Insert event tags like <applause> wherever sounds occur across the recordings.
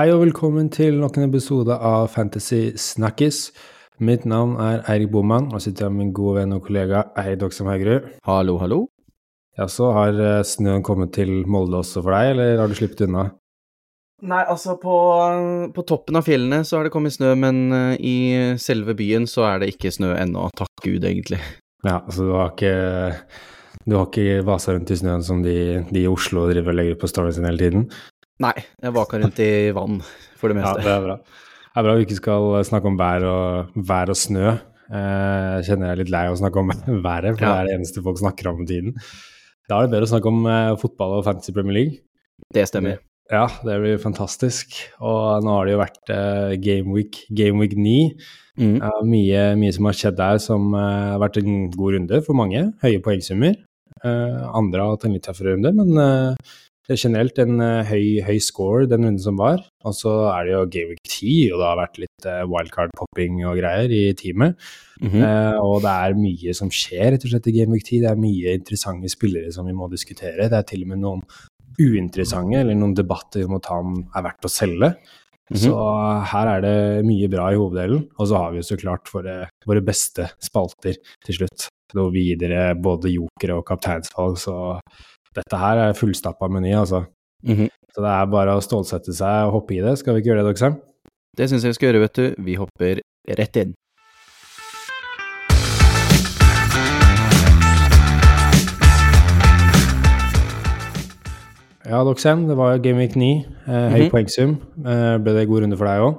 Hei og velkommen til nok en episode av Fantasy Snakkis. Mitt navn er Eirik Boman, og sitter her med min gode venn og kollega Eid Oksam Haugerud. Hallo, hallo. Ja, så har eh, snøen kommet til Molde også for deg, eller har du sluppet unna? Nei, altså, på, på toppen av fjellene så har det kommet snø, men uh, i selve byen så er det ikke snø ennå, takk Gud, egentlig. Ja, så du har ikke du har ikke vasa rundt i snøen som de, de, i Oslo driver og legger ut på storyen sin hele tiden? Nei, jeg vaka rundt i vann for det meste. Ja, det er bra. Det er bra vi ikke skal snakke om vær og, vær og snø. Eh, jeg kjenner jeg er litt lei av å snakke om <laughs> været, for ja. det er det eneste folk snakker om om tiden. Da er det bedre å snakke om eh, fotball og Fantasy Premier League. Det stemmer. Ja, det blir fantastisk. Og nå har det jo vært uh, Game Week, Game Week 9. Mm. Uh, mye, mye, som har skjedd der som uh, har vært en god runde for mange. Høye poengsummer. andre har hatt en litt tøffere runde, men det er generelt en høy, høy, score den runden som var. Og så er det jo Game Week 10, og det har vært litt wildcard-popping og greier i teamet. Mm -hmm. og det er mye som skjer rett og slett i Game Week 10. Det er mye interessante spillere som vi må diskutere. Det er til og med noen uinteressante eller noen debatter vi må ta om er verdt å selge. Mm -hmm. Så her er det mye bra i hoveddelen. Og så har vi jo så klart våre, våre beste spalter til slutt. Noe videre både jokere og kapteinsvalg, så dette her er fullstappa meny, altså. Mm -hmm. Så det er bare å stålsette seg og hoppe i det. Skal vi ikke gjøre det, Doksheim? Det syns jeg vi skal gjøre, vet du. Vi hopper rett inn. Ja, Doxham, det var Game Week 9. Eh, høy mm -hmm. poengsum. Eh, ble det god runde for deg òg?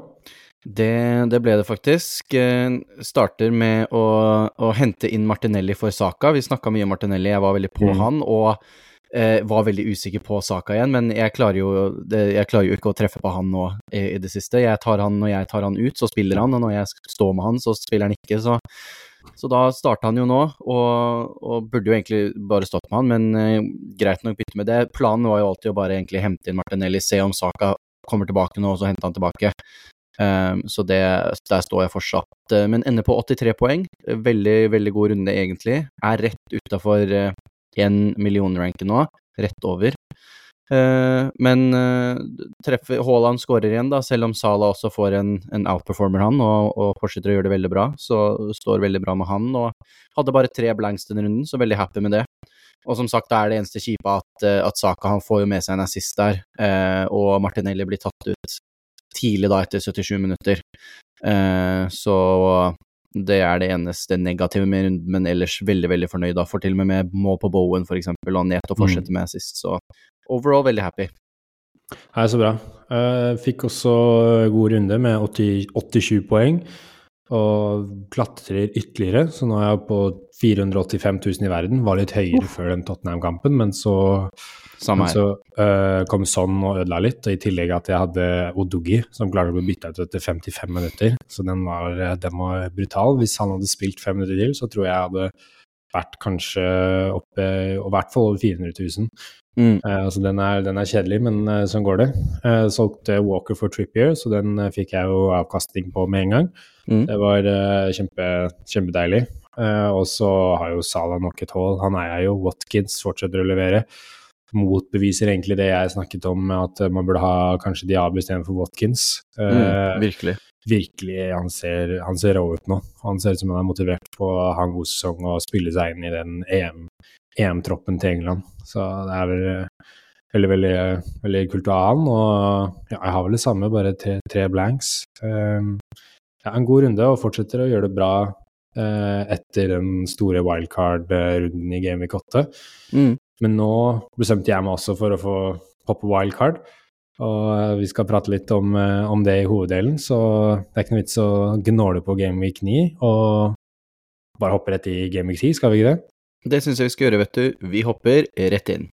Det, det, ble det faktisk. Eh, starter med å, å, hente inn Martinelli for Saka. Vi snakka mye om Martinelli, jeg var veldig på mm. han. og eh, var veldig usikker på Saka igjen, men jeg klarer jo, jeg klarer jo ikke å treffe på han nå i, i, det siste. Jeg tar han, Når jeg tar han ut, så spiller han, og når jeg står med han, så spiller han ikke. Så så da starta han jo nå, og, og, burde jo egentlig bare stått med han, men eh, greit nok bytte med det. Planen var jo alltid å bare egentlig hente inn Martinelli, se om Saka kommer tilbake nå, og så hente han tilbake. Um, så det, der står jeg fortsatt. Uh, men ender på 83 poeng. Veldig, veldig god runde, egentlig. Er rett utafor én million-ranken nå. Rett over. Uh, men uh, treffer Haaland skårer igjen, da, selv om Salah også får en, en outperformer, han, og, og, fortsetter å gjøre det veldig bra. Så står veldig bra med han, og hadde bare tre blanks denne runden, så veldig happy med det. Og som sagt, det er det eneste kjipe at, uh, at Saka han får jo med seg en assist der, og Martinelli blir tatt ut tidlig da, etter 77 minutter. så det er det eneste negative med runden, men ellers veldig veldig fornøyd. da, Får til og med med må på Bowen, for eksempel, og Neto fortsetter fortsette med sist, Så overall veldig happy. Hei, så bra. Uh, fikk også god runde med 80, 87 poeng. Og klatrer ytterligere, så nå er jeg på 485 000 i verden. Var litt høyere oh. før den Tottenham-kampen, men så, men så uh, kom Son og ødela litt. Og i tillegg at jeg hadde Odogi, som klarte å bli bytta ut etter 55 minutter. Så den var, den var, brutal. Hvis han hadde spilt fem minutter til, så tror jeg jeg hadde vært kanskje oppe, og i hvert fall over 400 000. Mm. Uh, altså den er, den er, kjedelig, men uh, sånn går det. Uh, solgte Walker for Trippier, så den fikk jeg jo avkastning på med en gang. Mm. Det var kjempe, kjempedeilig. og så har jo Salah nok et hull. Han eier jo. Watkins fortsetter å levere. Motbeviser egentlig det jeg snakket om, at man burde ha kanskje Diaby istedenfor Watkins. Mm, virkelig. Virkelig, han ser, han ser rå ut nå. Han ser ut som han er motivert på å ha en god sesong og spille seg inn i den EM EM-troppen til England. Så det er vel eh, veldig, veldig, veldig kult å ha han. Og ja, jeg har vel det samme, bare tre, tre blanks. Um, ja, en god runde og fortsetter å gjøre det bra uh, etter den store wildcard-runden i Game Week 8. Mm. Men nå bestemte jeg meg også for å få poppe wildcard. Og vi skal prate litt om, om, det i hoveddelen, så det er ikke noe vits å gnåle på Game Week 9 og bare hoppe rett i Game Week 10, skal vi ikke det? Det syns jeg vi skal gjøre, vet du. Vi hopper rett inn.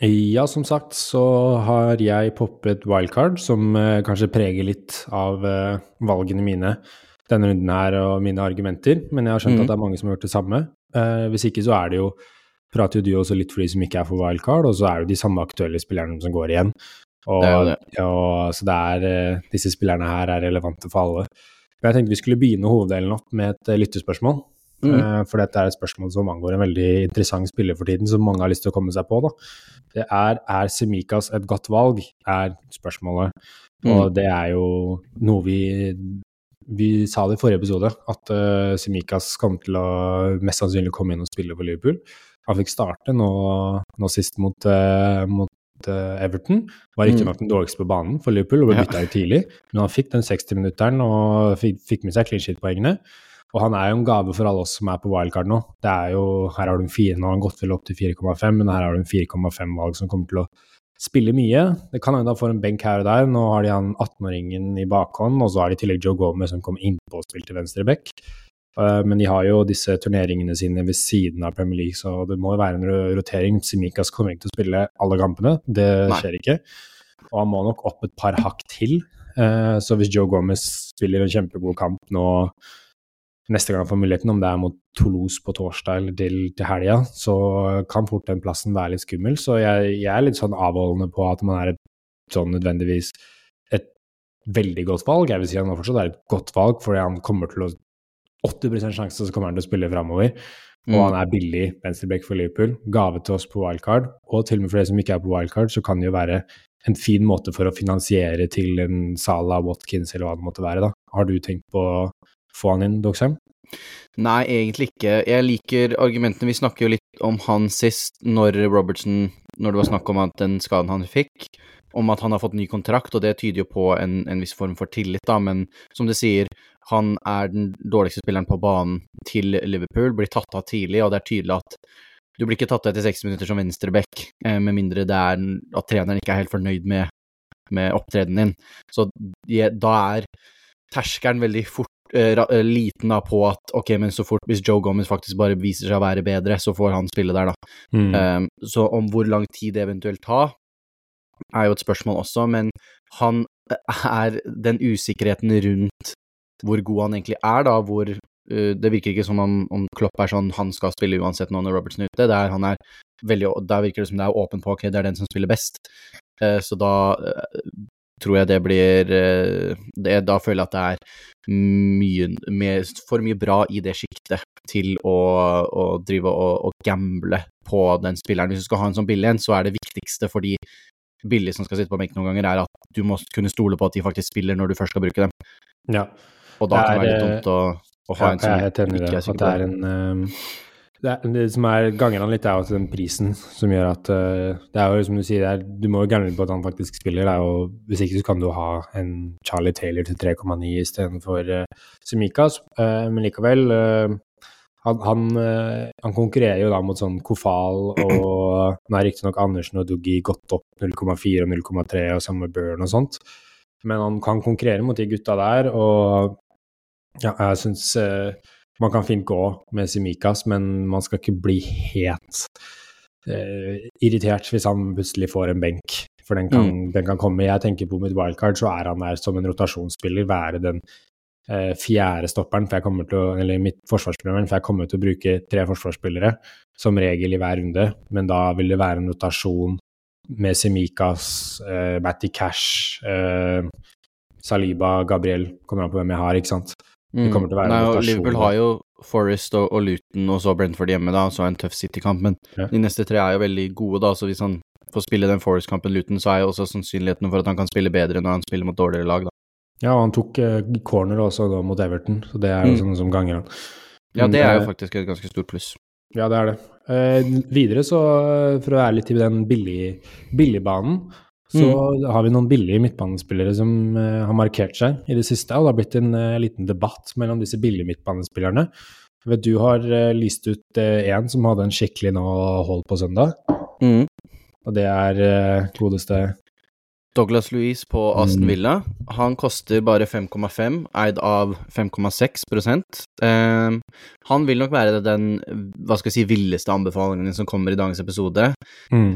Ja, som sagt så har jeg poppet wildcard, som eh, kanskje preger litt av eh, valgene mine denne runden her og mine argumenter, men jeg har skjønt mm. at det er mange som har gjort det samme. Eh, hvis ikke så er det jo prater jo du også litt for de som ikke er for wildcard, og så er det jo de samme aktuelle spillerne som går igjen. Og, det det. Og, så det er, eh, disse spillerne her er relevante for alle. Men jeg tenkte vi skulle begynne hoveddelen opp med et eh, lyttespørsmål. Mm. Uh, for dette er et spørsmål som angår en veldig interessant spiller for tiden, som mange har lyst til å komme seg på. Da. Det er er Semikas et godt valg, er spørsmålet. Mm. Og det er jo noe vi vi sa det i forrige episode, at uh, Semikas kom til å mest sannsynlig komme inn og spille for Liverpool. Han fikk starte nå, nå sist mot, uh, mot uh, Everton. Var riktignok mm. den dårligste på banen for Liverpool og ble bytta ut tidlig, men han fikk den 60-minutteren og fikk, fikk, med seg clean shit-poengene. Og han er jo en gave for alle oss som er på wildcard nå. Det er jo, Her har du en 4, nå har han gått vel opp til 4,5, men her har du en 4,5-valg som kommer til å spiller mye. Det kan hende han får en benk her og der. Nå har de han 18-åringen i bakhånd, og så har de i tillegg Joe Gomez som kom innpå og spilte venstre back. Uh, men de har jo disse turneringene sine ved siden av Premier League, så det må jo være en rotering. Simikas kommer ikke til å spille alle kampene, det Nei. skjer ikke. Og han må nok opp et par hakk til. Uh, så hvis Joe Gomez spiller en kjempegod kamp nå neste gang han får muligheten, om det er mot Toulouse på torsdag eller til, til helga, så kan fort den plassen være litt skummel. Så jeg, jeg, er litt sånn avholdende på at man er et sånn nødvendigvis et veldig godt valg. Jeg vil si han fortsatt er et godt valg, fordi han kommer til å 80% sjanse så kommer han til å spille framover. Og mm. han er billig venstreback for Liverpool. Gave til oss på wildcard. Og til og med for de som ikke er på wildcard, så kan det jo være en fin måte for å finansiere til en Sala, Watkins eller hva det måtte være. da. Har du tenkt på få han inn, Doxheim? Nei, egentlig ikke. Jeg liker argumentene. Vi snakker jo litt om han sist, når Robertson Når det var snakk om den skaden han fikk, om at han har fått ny kontrakt, og det tyder jo på en, en viss form for tillit, da, men som du sier, han er den dårligste spilleren på banen til Liverpool, blir tatt av tidlig, og det er tydelig at du blir ikke tatt av etter 60 minutter som venstreback, eh, med mindre det er at treneren ikke er helt fornøyd med, med opptredenen din. Så da er terskelen veldig fort liten da på at ok, men så fort hvis Joe Gomez faktisk bare viser seg å være bedre, så får han spille der, da. Mm. Um, så om hvor lang tid det eventuelt tar, er jo et spørsmål også, men han er den usikkerheten rundt hvor god han egentlig er, da, hvor uh, det virker ikke som om, om, Klopp er sånn han skal spille uansett nå når Robertson er ute. Der, han er veldig, der virker det som det er åpen på ok, det er den som spiller best. Uh, så da tror jeg det blir det, Da føler jeg at det er mye, mer, for mye bra i det sjiktet til å, å drive og, og, gamble på den spilleren. Hvis du skal ha en sånn billig en, så er det viktigste for de billige som skal sitte på benken noen ganger, er at du må kunne stole på at de faktisk spiller når du først skal bruke dem. Ja. Og da kan det være litt dumt å, å ha en som ikke er sikker på det. Er en, det, det, som er ganger han litt, er jo den prisen som gjør at uh, Det er jo som du sier, er, du må jo gamble på at han faktisk spiller. Det er jo, hvis ikke så kan du ha en Charlie Taylor til 3,9 istedenfor uh, Semikas. Uh, men likevel uh, han, han, han, konkurrerer jo da mot sånn Kofal og Nå er riktignok Andersen og Duggi gått opp 0,4 og 0,3 og samme Burn og sånt, men han kan konkurrere mot de gutta der, og ja, jeg syns man kan fint gå med Simikas, men man skal ikke bli helt uh, irritert hvis han plutselig får en benk. For den kan, mm. den kan, komme. Jeg tenker på mitt wildcard, så er han der som en rotasjonsspiller, være den uh, fjerde stopperen, for jeg kommer til å, eller mitt forsvarsspiller, for jeg kommer til å bruke tre forsvarsspillere som regel i hver runde, men da vil det være en rotasjon med Semikas, uh, Matty Cash, uh, Saliba, Gabriel, kommer an på hvem jeg har, ikke sant. Det mm. kommer til å være Nei, Liverpool har jo Forest og, og, Luton og så Brentford hjemme, da, og så en tøff City-kamp, men ja. de neste tre er jo veldig gode, da, så hvis han får spille den Forest-kampen Luton, så er jo også sannsynligheten for at han kan spille bedre når han spiller mot dårligere lag, da. Ja, og han tok eh, corner også da mot Everton, så det er jo mm. sånn som ganger han. Ja, det er jo eh, faktisk et ganske stort pluss. Ja, det er det. Eh, videre, så for å være litt i den billig, billigbanen, så mm. har vi noen billige midtbanespillere som uh, har markert seg i det siste. Og det har blitt en uh, liten debatt mellom disse billige midtbanespillerne. Vet, du har uh, lyst ut én som hadde en skikkelig nå hold på søndag. Mm. Og det er godeste Douglas Louise på Aston mm. Villa. Han koster bare 5,5, eid av 5,6 eh, Han vil nok være den hva skal jeg si, villeste anbefalingen som kommer i dagens episode. Mm.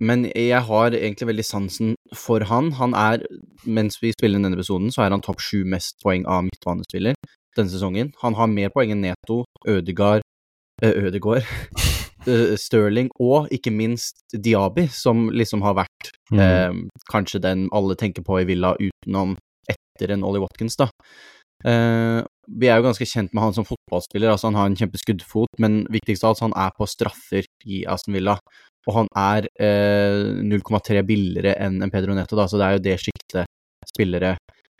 Eh, men jeg har egentlig veldig sansen for han. Han er, mens vi spiller denne episoden, så er han topp sju mest poeng av midtbanespiller denne sesongen. Han har mer poeng enn Neto, Ødegaard, Ødegård, <laughs> Sterling og ikke minst Diaby, som liksom har vært mm. eh, kanskje den alle tenker på i Villa utenom etter en Ollie Watkins, da. Eh, vi er jo ganske kjent med han som fotballspiller. altså Han har en kjempeskuddfot, men viktigst av alt, han er på straffer i Aston Villa. Og han er eh, 0,3 billigere enn en Pedro Neto, da, så det er jo det sjiktet spillere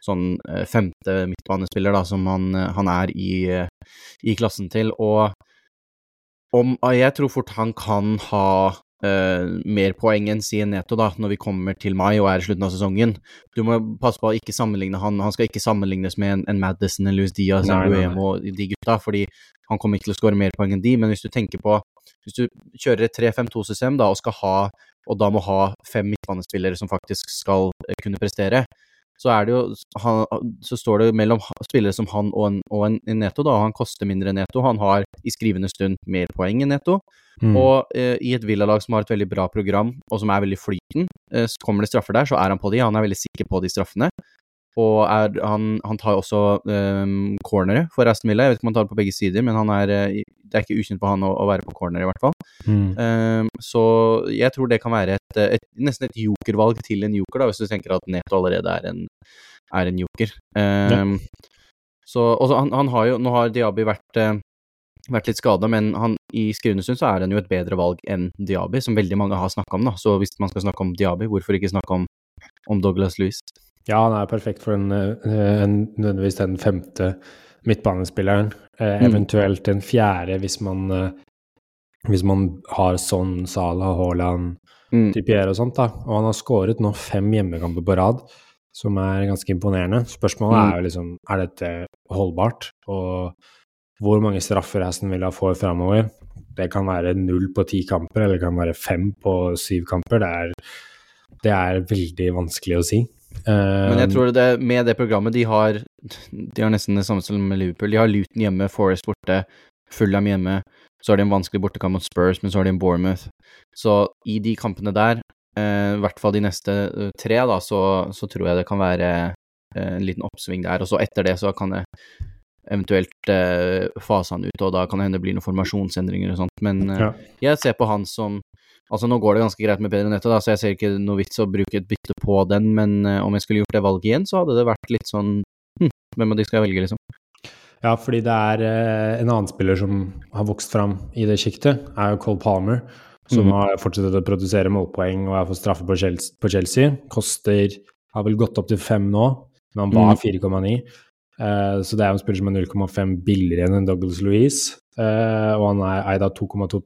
sånn eh, femte midtbanespiller da, som han, han er i, eh, i, klassen til. Og om, jeg tror fort han kan ha Uh, mer poeng enn Sien Neto da, når vi kommer til mai og er i slutten av sesongen. Du må passe på å ikke sammenligne han. Han skal ikke sammenlignes med en, en Madison eller Louis Diaz eller og de gutta, fordi han kommer ikke til å skåre mer poeng enn de, men hvis du tenker på Hvis du kjører et 3-5-2-system da, og skal ha og da må ha fem midtbanespillere som faktisk skal kunne prestere, så det jo han, Så står det mellom spillere som han og en, og en, en Neto, da. Han koster mindre enn Neto. Han har i skrivende stund mer poeng enn Neto. Mm. Og eh, i et villalag som har et veldig bra program, og som er veldig flyten, eh, så kommer det straffer der, så er han på de. Han er veldig sikker på de straffene. Og er, han, han, tar også um, cornere for Aston Villa. Jeg vet ikke om han tar det på begge sider, men er, eh, det er ikke ukjent for han å, å, være på corner, i hvert fall. Mm. Um, så jeg tror det kan være et, et, nesten et jokervalg til en joker, da, hvis du tenker at Neto allerede er en, er en joker. Um, ja. Så også, han, han, har jo Nå har Diaby vært, uh, vært litt skada, men han, i skrivende stund så er han jo et bedre valg enn Diaby, som veldig mange har snakka om. da, Så hvis man skal snakke om Diaby, hvorfor ikke snakke om, om Douglas Louis? Ja, han er perfekt for en, eh, en, nødvendigvis den femte midtbanespilleren. Eh, mm. Eventuelt en fjerde hvis man, eh, hvis man har sånn Salah, Haaland, mm. Tipier og sånt. da. Og han har skåret nå fem hjemmekamper på rad, som er ganske imponerende. Spørsmålet mm. er jo liksom er dette holdbart, og hvor mange straffer Aston Villa får framover. Det kan være null på ti kamper, eller det kan være fem på syv kamper. Det er, det er veldig vanskelig å si. Men jeg tror det med det programmet de har De har nesten det samme som med Liverpool. De har Luton hjemme, Forest borte, Fulham hjemme. Så har de en vanskelig bortekamp mot Spurs, men så har de en Bournemouth. Så i de kampene der, eh, i hvert fall de neste eh, tre, da, så, så, tror jeg det kan være eh, en liten oppsving der. Og så etter det så kan det eventuelt eh, fase han ut, og da kan det hende det blir noen formasjonsendringer og sånt. Men eh, ja. jeg ser på han som Altså, nå går det ganske greit med Pedro Nettet, da, så jeg ser ikke noe vits å bruke et bytte på den, men uh, om jeg skulle gjort det valget igjen, så hadde det vært litt sånn hm, hvem av de skal jeg velge, liksom? Ja, fordi det er uh, en annen spiller som har vokst fram i det sjiktet, er jo Cole Palmer, som mm. har fortsatt å produsere målpoeng og har fått straffe på Chelsea. På Chelsea. Koster Har vel gått opp til fem nå, men han var mm. 4,9. Uh, så det er jo en spiller som er 0,5 billigere enn Douglas Louise, og han er eid av 2,2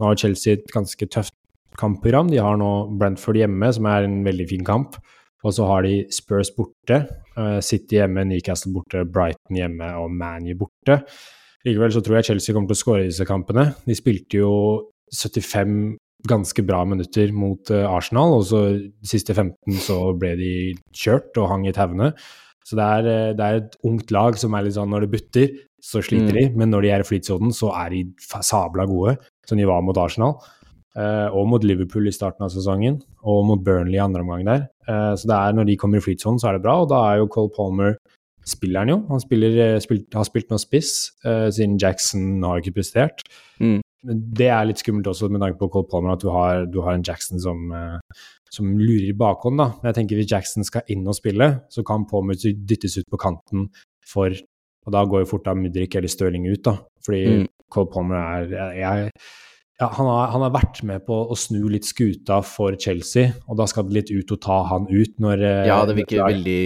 nå har Chelsea et ganske tøft kampprogram. De har nå Brentford hjemme, som er en veldig fin kamp. Og så har de Spurs borte, uh, City hjemme, Newcastle borte, Brighton hjemme og ManU borte. Likevel så tror jeg Chelsea kommer til å skåre disse kampene. De spilte jo 75 ganske bra minutter mot uh, Arsenal, og så de siste 15 så ble de kjørt og hang i tauene. Så det er, uh, det er, et ungt lag som er litt sånn når det butter, så sliter mm. de, men når de er i flytsonen, så er de sabla gode som de var mot Arsenal. Uh, og mot Liverpool i starten av sesongen, og mot Burnley i andre omgang der. Uh, så det er når de kommer i flytsonen, så er det bra, og da er jo Cole Palmer spiller han jo. Han spiller, eh, spil, har spilt med spiss, uh, siden Jackson har ikke prestert. Mm. Det er litt skummelt også med tanke på Cole Palmer, at du har, du har en Jackson som, som lurer i bakhånd. da. Men jeg tenker hvis Jackson skal inn og spille, så kan Palmer dyttes ut på kanten for Og da går jo fort da Mudrik eller Stirling ut, da. Fordi mm. Cole Palmer er jeg, ja, han, har, han, har, vært med på å snu litt skuta for Chelsea, og da skal det litt ut å ta han ut når eh, Ja, det virker veldig,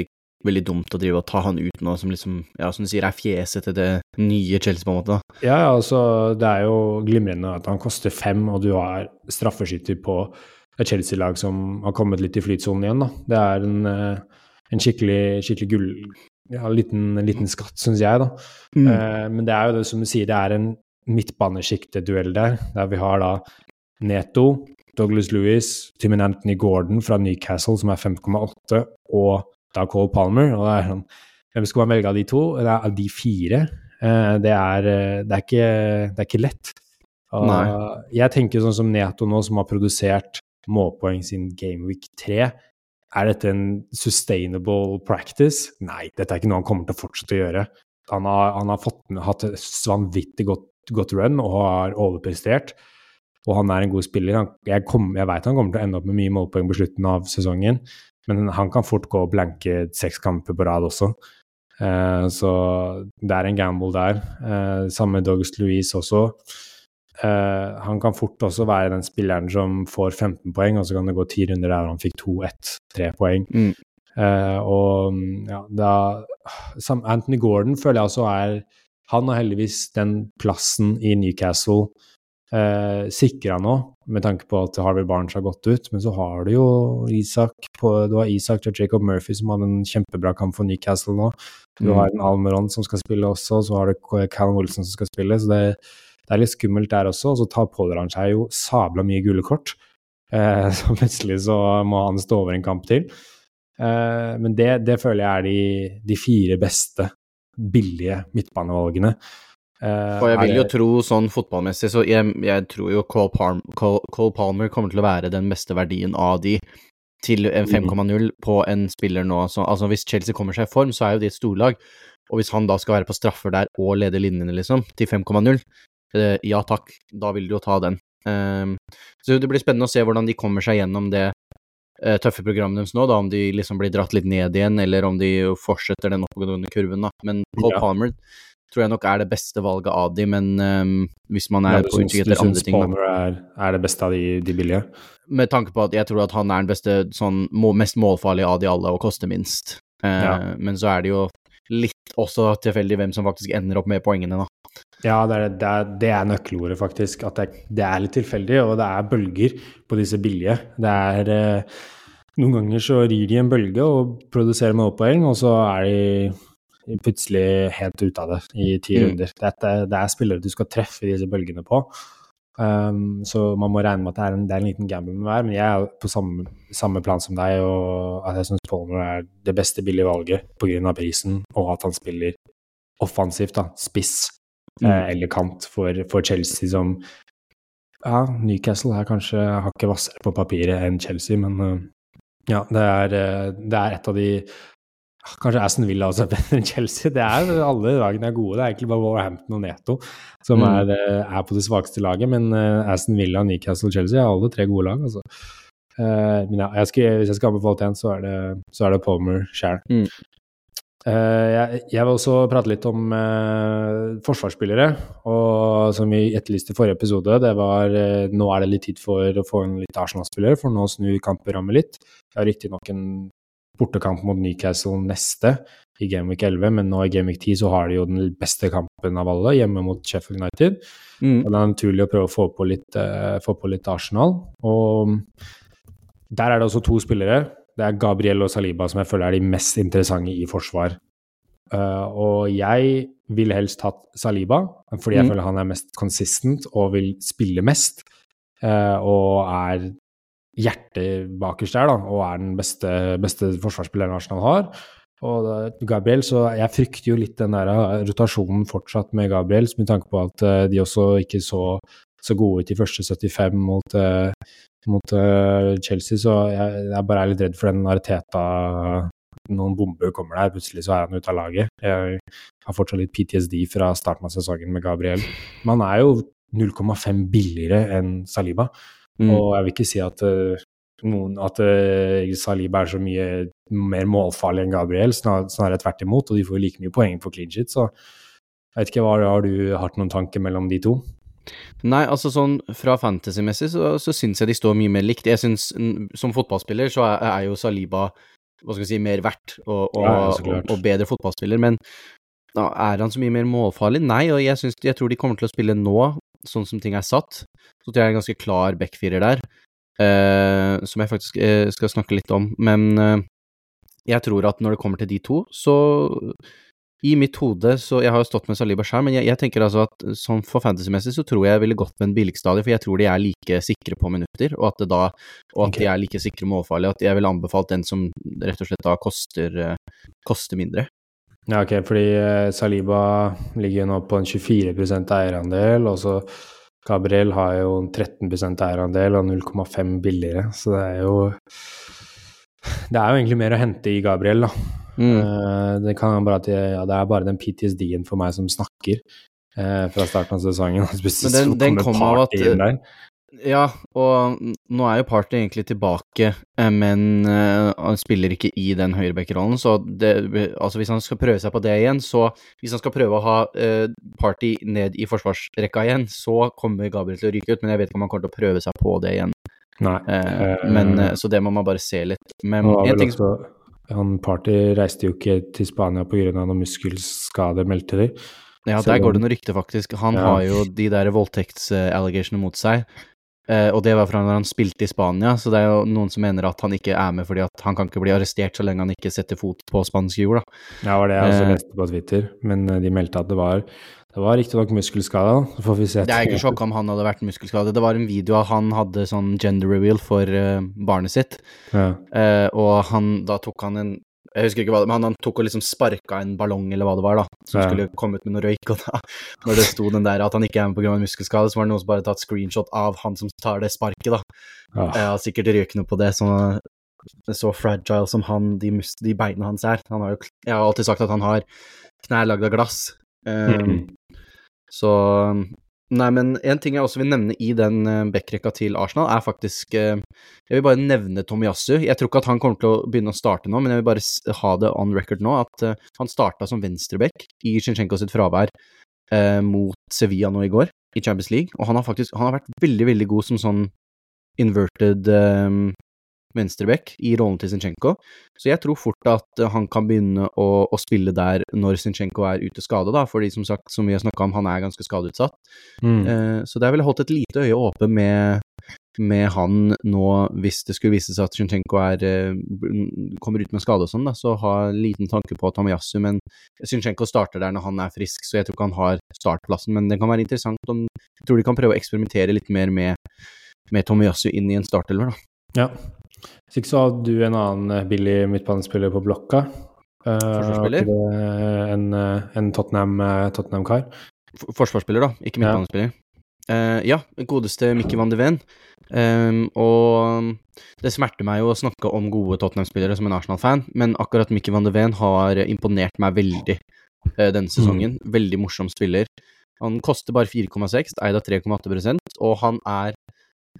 veldig dumt å drive og ta han ut nå, som liksom, ja, som du sier, er fjeset til det nye Chelsea, på en måte. da. Ja, altså, det er jo glimrende at han koster fem, og du har straffeskytter på et Chelsea-lag som har kommet litt i flytsonen igjen, da. Det er en, eh, en skikkelig, skikkelig gull... Ja, liten, liten skatt, syns jeg, da. Mm. Eh, men det er jo det som du sier, det er en midtbanesjikteduell der, der vi har da Neto, Douglas Lewis, Timon Anthony Gordon fra Newcastle, som er 5,8, og da Cole Palmer. og det er sånn, Hvem skal man velge av de to? Det er Av de fire? Eh, det er, eh, det er, ikke, det er ikke, lett. jeg tenker sånn som Neto nå, som har produsert målpoeng sin Gameweek 3. Er dette en sustainable practice? Nei, dette er ikke noe han kommer til å fortsette å gjøre. Han har, han har fått, hatt et vanvittig godt godt run og har overprestert. Og han er en god spiller. Han, jeg jeg veit han kommer til å ende opp med mye målpoeng på slutten av sesongen, men han kan fort gå blanke seks kamper på rad også. Uh, så det er en gamble der. Uh, samme Douglas Louise også. Uh, han kan fort også være den spilleren som får 15 poeng, og så kan det gå ti runder der han fikk 2-1-3 poeng. Mm. og ja, da Anthony Gordon føler jeg også er Han har heldigvis den plassen i Newcastle uh, sikra nå, med tanke på at Harvey Barnes har gått ut. Men så har du jo Isak på, du har Isak til Jacob Murphy som hadde en kjempebra kamp for Newcastle nå. Du mm. har en Almeron som skal spille også, så har du Callum Wilson som skal spille. Så det, det er litt skummelt der også. Og så tar pådrar han seg jo sabla mye gule kort. Eh, <laughs> så plutselig så må han stå over en kamp til. Eh, men det, det, føler jeg er de, de fire beste billige midtbanevalgene. Eh, og jeg vil jo tro sånn fotballmessig, så jeg, jeg tror jo Cole, Palm, Cole, Cole, Palmer kommer til å være den beste verdien av de til 5,0 mm. på en spiller nå. Så, altså hvis Chelsea kommer seg i form, så er jo de et storlag. Og hvis han da skal være på straffer der og lede linjene, liksom, til 5,0, uh, ja takk, da vil du jo ta den. Uh, så det blir spennende å se hvordan de kommer seg gjennom det uh, tøffe programmet deres nå, da, om de liksom blir dratt litt ned igjen, eller om de fortsetter den oppgående kurven, da. Men Cole ja. Palmer tror jeg nok er det beste valget av de, men um, hvis man er ja, på utkikk etter andre ting Du syns Palmer er, er, det beste av de, de, billige? Med tanke på at jeg tror at han er den beste, sånn mest målfarlige av de alle, og koster minst. Uh, ja. Men så er det jo litt også tilfeldig hvem som faktisk ender opp med poengene, da. Ja, det er, det er, det er nøkkelordet, faktisk. At det, det, er litt tilfeldig, og det er bølger på disse billige. Det er eh, Noen ganger så rir de en bølge og produserer med målpoeng, og så er de plutselig helt ut av det i ti mm. runder. Dette, det er spillere du skal treffe disse bølgene på. Um, så man må regne med at det er en, det er en liten gamble med hver, men jeg er på samme, samme plan som deg, og at jeg syns Palmer er det beste billige valget pga. prisen, og at han spiller offensivt, da, spiss mm. eh, eller kant for, for, Chelsea, som Ja, Newcastle er kanskje hakket hvassere på papiret enn Chelsea, men uh, ja, det er, eh, det er et av de Kanskje Aston Villa også er bedre enn Chelsea. Det er, alle lagene er gode. Det er egentlig bare Warhampton og Neto som mm. er, eh, er, på det svakeste laget. Men Aston Villa, Newcastle og Chelsea er alle tre gode lag. Altså. Uh, men ja, jeg skal, hvis jeg skal anbefale en, så det, så er det Palmer sjæl. Mm. Uh, jeg, jeg, vil også prate litt om forsvarsspillere. Og som vi etterlyste i forrige episode, det var nå er det litt tid for å få en litt Arsenal-spillere, for nå snur kamperammet litt. Jeg har riktignok en bortekamp mot Newcastle neste i Gameweek 11, men nå i Gameweek 10 så har de jo den beste kampen av alle, hjemme mot Sheffield United. Mm. Og det er naturlig å prøve å få på litt, få på litt Arsenal. Og der er det også to spillere. Det er Gabriel og Saliba som jeg føler er de mest interessante i forsvar. Uh, og jeg ville helst hatt Saliba, fordi jeg mm. føler han er mest consistent og vil spille mest. Uh, og er hjertet bakerst der, da, og er den beste, beste forsvarsspilleren Arsenal har. Og Gabriel, så jeg frykter jo litt den der eh, rotasjonen fortsatt med Gabriel, med tanke på at uh, de også ikke så, så gode ut i første 75 mot, mot uh, Chelsea, så jeg, jeg bare er litt redd for den Ariteta noen bomber kommer der, plutselig så er han ute av laget. Jeg har fortsatt litt PTSD fra starten av sesongen med Gabriel. Men han er jo 0,5 billigere enn Saliba. Mm. Og jeg vil ikke si at, uh, noen, at uh, Saliba er så mye mer målfarlig enn Gabriel, snarere, snarere tvert imot. Og de får like mye poeng for clean shit, så jeg vet ikke, hva, Har du hatt noen tanker mellom de to? Nei, altså sånn fra fantasy-messig så, så syns jeg de står mye mer likt. Jeg syns som fotballspiller så er, er, jo Saliba hva skal jeg si, mer verdt og, og, ja, og, og bedre fotballspiller, men da, er han så mye mer målfarlig? Nei, og jeg, synes, jeg tror de kommer til å spille nå sånn som ting er satt, så tror jeg det er en ganske klar backfirer der, eh, som jeg faktisk eh, skal snakke litt om. Men eh, jeg tror at når det kommer til de to, så i mitt hode så Jeg har jo stått med Saliba sjøl, men jeg, jeg, tenker altså at sånn for fantasymessig så tror jeg jeg ville gått med en billigstadie, for jeg tror de er like sikre på minutter, og at, da, og at okay. de er like sikre målfarlige. At jeg ville anbefalt den som rett og slett da koster, koster mindre. Ja, ok, fordi uh, Saliba ligger nå på en 24% eierandel, og så Gabriel har jo en 13% eierandel og 0,5 billigere, så det er jo Det er jo egentlig mer å hente i Gabriel, da. Mm. Uh, det kan bare at jeg, ja, det er bare den PTSD-en for meg som snakker uh, fra starten av sesongen. <laughs> Men den, den kom av at Ja, og nå er jo Party egentlig tilbake, eh, men han spiller ikke i den høyrebackerrollen. så det, altså hvis han skal prøve seg på det igjen, så Hvis han skal prøve å ha Party ned i forsvarsrekka igjen, så kommer Gabriel til å ryke ut, men jeg vet ikke om han kommer til å prøve seg på det igjen. Nei. Men, Så det må man bare se litt. Men en ting også, han Party reiste jo ikke til Spania pga. noen muskelskade, meldte de. Ja, der går det noe rykte, faktisk. Han ja. har jo de der voldtektsallegationene mot seg. Uh, og det var fra når han spilte i Spania, så det er jo noen som mener at han ikke er med fordi at han kan ikke bli arrestert så lenge han ikke setter fot på spansk jord, da. Ja, var det jeg også uh, leste på Twitter, men uh, de meldte at det var det var riktignok muskelskade, så får vi se. Det er ikke sjokk om han hadde vært muskelskade. Det var en video av han hadde sånn gender reveal for barnet sitt, ja. og han, da tok han en jeg husker ikke hva det men han, tok og liksom sparka en ballong eller hva det var, da, som ja. skulle komme ut med noe røyk. Og da, når det sto den der at han ikke er med pga. muskelskade, så var det noen som bare tatt screenshot av han som tar det sparket, da. Ja. Jeg har sikkert røykt noe på det, sånn så fragile som han, de, de beina hans er. Han har jo, jeg har alltid sagt at han har knær lagd av glass. Um, mm. Så Nei, men en ting jeg også vil nevne i den uh, backrekka til Arsenal, er faktisk uh, Jeg vil bare nevne Tomiyasu. Jeg tror ikke at han kommer til å begynne å starte nå, men jeg vil bare ha det on record nå at uh, han starta som venstreback i Shinshenko sitt fravær mot Sevilla nå i går, i Champions League, og han har faktisk han har vært veldig, veldig god som sånn inverted um, venstreback i rollen til Zinchenko. Så jeg tror fort at eh, han kan begynne å, å spille der når Zinchenko er ute skade, da, fordi som sagt, som vi har snakka om, han er ganske skadeutsatt. Mm. Uh, så der ville jeg holdt et lite øye åpent med, med han nå, hvis det skulle vise seg at Zinchenko er, uh, kommer ut med skade og sånn, da, så ha en liten tanke på Tamiyasu, men Zinchenko starter der når han er frisk, så jeg tror ikke han har startplassen, men det kan være interessant om Jeg tror de kan prøve å eksperimentere litt mer med, med Tomiyasu inn i en startelver, da. Ja, hvis ikke så har du en annen eh, billig midtbanespiller på blokka. Eh, Forsvarsspiller? Uh, en, eh, en Tottenham-kar. Tottenham Forsvarsspiller, da, ikke midtbanespiller. Ja. Ja, godeste Mikke van de Ven. Um, og det smerter meg jo å snakke om gode Tottenham-spillere som en Arsenal-fan, men akkurat Mikke van de Ven har imponert meg veldig uh, denne sesongen. Mm. Veldig morsom spiller. Han koster bare 4,6, eid av 3,8% og han er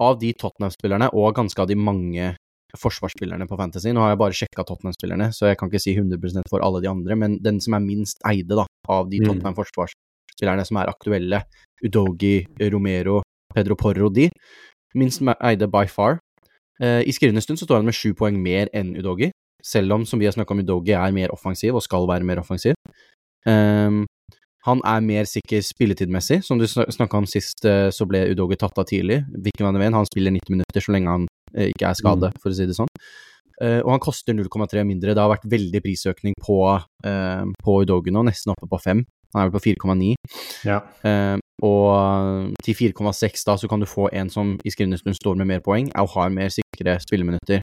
av de Tottenham-spillerne, og ganske av de mange forsvarsspillerne på Fantasy. Nå har jeg bare sjekka Tottenham-spillerne, så jeg kan ikke si 100 for alle de andre, men den som er minst eide da, av de mm. Tottenham-forsvarsspillerne som er aktuelle, Udogi, Romero, Pedro Porro, de, minst eide by far. Eh, I skrivende stund så står han med sju poeng mer enn Udogi, selv om, som vi har snakka om, Udogi er mer offensiv og skal være mer offensiv. Um, han er mer sikker spilletidmessig. Som du snakka om sist, eh, så ble Udoge tatt av tidlig. hvilken van de Ven, han spiller 90 minutter så lenge han Eh, ikke er skade, mm. for å si det sånn. Uh, og han koster 0,3 mindre. Det har vært veldig prisøkning på, på Udoge nå, nesten oppe på 5. Han er vel på 4,9. Ja. Og til 4,6 da så kan du få en som i skrivende stund står med mer poeng, og har mer sikre spilleminutter.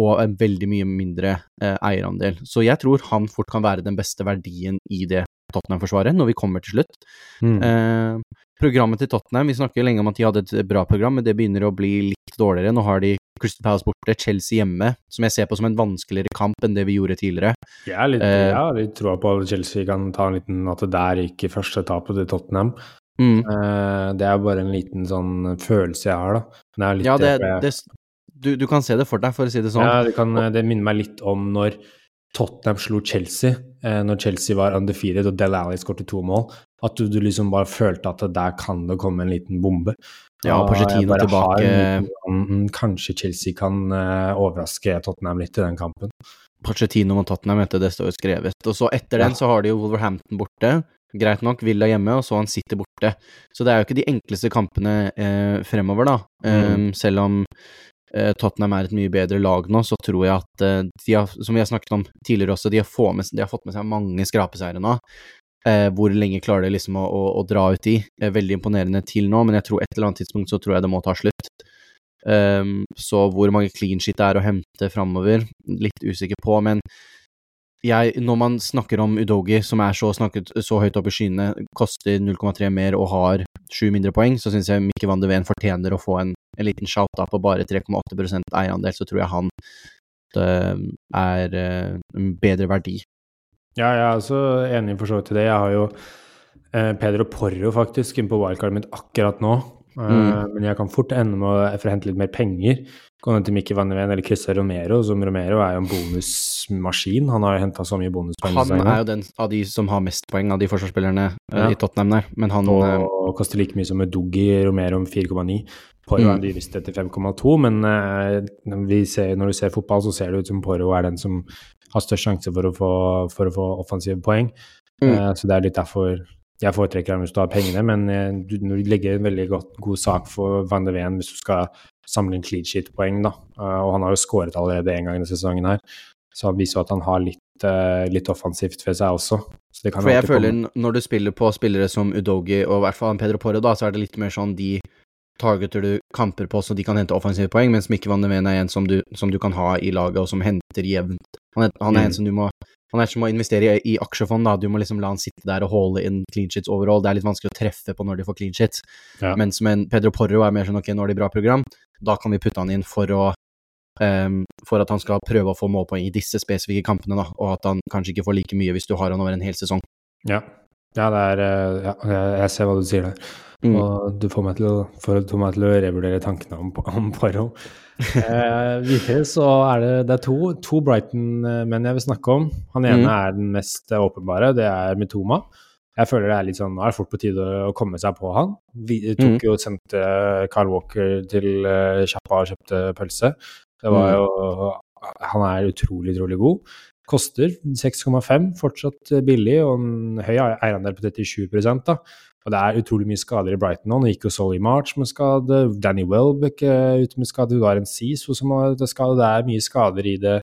og en veldig mye mindre eierandel. Så jeg tror han fort kan være den beste verdien i det Tottenham-forsvaret når vi kommer til slutt. Mm. Programmet til Tottenham, vi snakker lenge om at de hadde et bra program, men det begynner å bli litt dårligere. Nå har de Crystal Palace borte, Chelsea hjemme, som jeg ser på som en vanskeligere kamp enn det vi gjorde tidligere. Jeg er litt, eh, ja, litt troa på at Chelsea kan ta en liten At det der gikk i første tapet til Tottenham. Mm. Eh, det er bare en liten sånn følelse jeg har, da. Det ja, det, det, du, du, kan se det for deg, for å si det sånn. Ja, det, kan, det minner meg litt om når Tottenham slo Chelsea, eh, når Chelsea var undefeated og Del Alli skåret to mål. At du, du, liksom bare følte at der kan det komme en liten bombe. Ja, Pochettino tilbake liten, Kanskje Chelsea kan eh, overraske Tottenham litt i den kampen. Pochettino mot Tottenham, etter det står jo skrevet. Og så etter den så har de jo Wolverhampton borte. Greit nok, Villa hjemme, og så han sitter borte. Så det er jo ikke de enkleste kampene eh, fremover, da. Mm. Um, selv om Tottenham er et mye bedre lag nå, så tror jeg at eh, de har, som vi har snakket om tidligere også, de har, med, de har fått med seg mange skrapeseiere nå. Eh, hvor lenge klarer de liksom å, å, å dra ut de? Eh, veldig imponerende til nå, men jeg tror et eller annet tidspunkt så tror jeg det må ta slutt. Um, så hvor mange clean shit det er å hente framover, litt usikker på, men jeg, når man snakker om Udogi, som er så, snakket, så høyt oppe i skyene, koster 0,3 mer og har sju mindre poeng, så syns jeg Mikke van de Ven fortjener å få en, en liten shout-out på bare 3,8% eierandel, så tror jeg han det er uh, en bedre verdi ja, jeg er også enig for så vidt i det. Jeg har jo eh, Pedro Porro faktisk inne på wildcardet mitt akkurat nå. Mm. Men jeg kan fort ende med å hente litt mer penger. Gå ned til Mikke Van Ven eller Christer Romero, som Romero er jo en bonusmaskin. Han har jo henta så mye bonuspoeng. Han er jo den av de som har mest poeng av de forsvarsspillerne ja. i Tottenham der, men han Og, og koster like mye som Doggy Romero om 4,9. Porro er dyrest etter til 5,2, men uh, ser, når du ser fotball, så ser det ut som Poro er den som har størst sjanse for å få, for å få offensive poeng. Mm. Uh, så det er litt derfor jeg foretrekker ham hvis du har pengene, men uh, du, du legger en veldig godt, god sak for Van de Ven hvis du skal samle inn clean sheet-poeng, da. og han har jo skåret allerede én gang denne sesongen her, så han viser jo at han har litt, litt offensivt ved seg også. for jeg føler komme. når du spiller på spillere som Udogi og i hvert fall Pedro Porre, da, så er det litt mer sånn de targeter du kamper på så de kan hente offensive poeng, mens Mikke Van de Ven er en som du, som du, kan ha i laget, og som henter jevnt. Han er, han er mm. en som du må han er som å investere i, i aksjefond, da. Du må liksom la han sitte der og holde inn clean shits overall. Det er litt vanskelig å treffe på når de får clean shits. Ja. Mens en Pedro Porro er mer sånn ok, nå har de bra program, da kan vi putte han inn for å um, for at han skal prøve å få målpoeng i disse spesifikke kampene, da, og at han kanskje ikke får like mye hvis du har han over en hel sesong. Ja, ja det er eh, Ja, jeg ser hva du sier der. Mm. Og du får meg til å, får meg til å revurdere tankene om, om Poirot. eh, videre så er det, det er to, to Brighton-menn jeg vil snakke om. Han ene mm. er den mest åpenbare, det er Mitoma. Jeg føler det er litt sånn, nå er det fort på tide å komme seg på han. Vi tok mm. jo sendte Carl Walker til uh, og kjøpte pølse. Det var mm. jo Han er utrolig, utrolig god. Koster 6,5, fortsatt billig, og en høy eierandel på 37 da. Og det er utrolig mye skader i Brighton nå. Nå gikk jo Solly March med skade, Danny Welbeck er ute med skade, du har en Cease som har skade. Det er mye skader i det,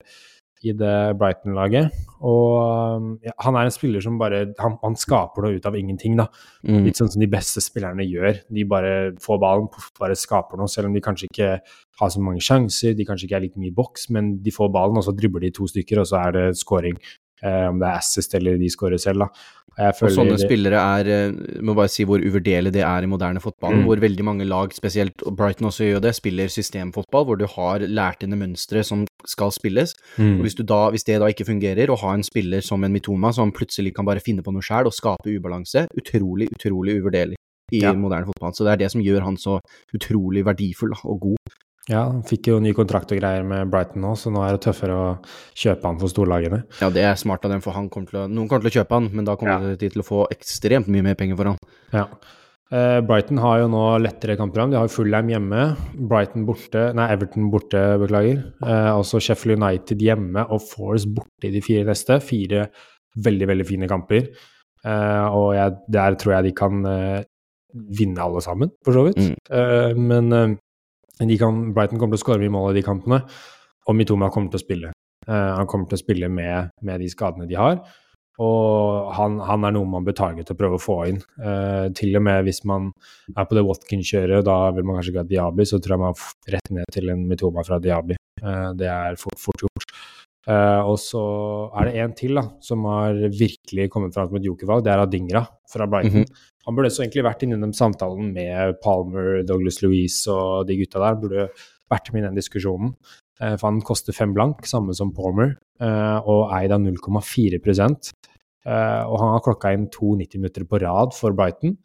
i det Brighton-laget. Og ja, han er en spiller som bare han, han, skaper noe ut av ingenting, da. Mm. Litt sånn som de beste spillerne gjør. De bare får ballen, bare skaper noe, selv om de kanskje ikke har så mange sjanser, de kanskje ikke er like mye i boks, men de får ballen, og så dribler de to stykker, og så er det scoring. Eh, om det er assist eller de skårer selv, da. Og sånne spillere er eh, Må bare si hvor uvurderlig det er i moderne fotball. Mm. Hvor veldig mange lag, spesielt Brighton også gjør det, spiller systemfotball hvor du har lært inn mønstre som skal spilles. Mm. Og hvis, da, hvis, det da ikke fungerer, å ha en spiller som en Mitoma som plutselig kan bare finne på noe sjæl og skape ubalanse, utrolig, utrolig uvurderlig i ja. moderne fotball. Så det er det som gjør han så utrolig verdifull og god. Ja, han fikk jo ny kontrakt og greier med Brighton nå, så nå er det tøffere å kjøpe han for storlagene. Ja, det er smart av dem, for kommer å, noen kommer til å kjøpe han, men da kommer ja. de til å få ekstremt mye mer penger for han. Ja. Eh, Brighton har jo nå lettere kampprogram. De har jo Fullham hjemme, Brighton borte, nei, Everton borte, beklager. Eh, altså Sheffield United hjemme og Force borte i de fire neste. Fire veldig, veldig fine kamper. Eh, og jeg, der tror jeg de kan eh, vinne alle sammen, for så vidt. Mm. Eh, men eh, kan, Brighton kommer til å skåre mye mål i de kampene, og Mitoma kommer til å spille. Uh, han kommer til å spille med, med de skadene de har. Og han, han, er noe man bør tage til å prøve å få inn. Uh, til og med hvis man er på det Watkin-kjøret, da vil man kanskje ikke ha Diaby, så tror jeg man rett ned til en Mitoma fra Diaby. Uh, det er fort, fort gjort. Uh, og så er det en til da, som har virkelig kommet fram som et jokervalg. Det er Adingra fra Brighton. Mm -hmm. Han burde så egentlig vært inne i den samtalen med Palmer, Douglas Louise og de gutta der. Burde vært med i den diskusjonen. Uh, for han koster fem blank, samme som Palmer, uh, og eid av 0,4 uh, Og han har klokka inn to 90 minutter på rad for Brighton.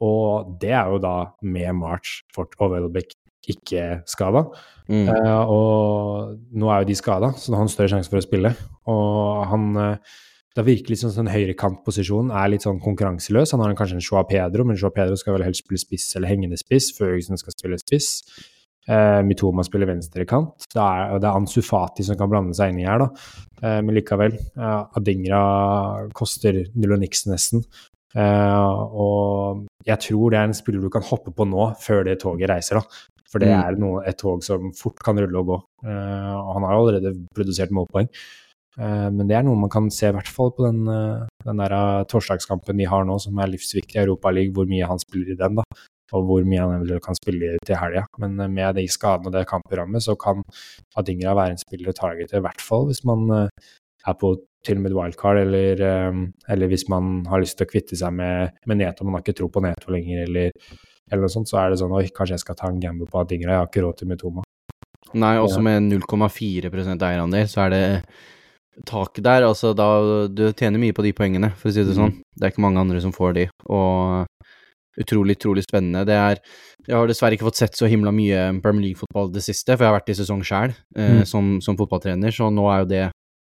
Og det er jo da med March, Fort og Welbeck ikke skada. Mm. Uh, og nå er jo de skada, så da har han større sjanse for å spille. Og han uh, Det virker litt sånn høyrekantposisjonen er litt sånn konkurranseløs. Han har kanskje en Joa Pedro, men Joa Pedro skal vel helst spille spiss eller hengende spiss. Førgesen skal spille spiss. Uh, Mitoma spiller venstrekant. Det er, det er Ansu Fati som kan blande seg inn i her, da. Uh, men likevel. Adingra koster null og niks nesten. Uh, og jeg tror det er en spiller du kan hoppe på nå, før det toget reiser. da. For det mm. er noe, et tog som fort kan rulle og gå. Uh, og han har allerede produsert målpoeng. Uh, men det er noe man kan se, i hvert fall på den, uh, den der torsdagskampen de har nå, som er livsviktig i Europaligaen, hvor mye han spiller i den, da. Og hvor mye han eventuelt kan spille til helga. Men med de skadene og det kampprogrammet, så kan Adingra være en spiller å targete, i hvert fall hvis man er på til og med wildcard, eller, eller, hvis man har lyst til å kvitte seg med, med Neto, man har ikke tro på Neto lenger, eller eller noe sånt, så er det sånn oi, kanskje jeg skal ta en gamble på at Ingrid jeg har ikke råd til Mitoma. Nei, også med 0,4% eierandel, så er det taket der. Altså, da Du tjener mye på de poengene, for å si det sånn. Mm. Det er ikke mange andre som får de. Og utrolig, utrolig spennende. Det er Jeg har dessverre ikke fått sett så himla mye Premier League-fotball det siste, for jeg har vært i sesong sjøl eh, Mm. som, som fotballtrener, så nå er jo det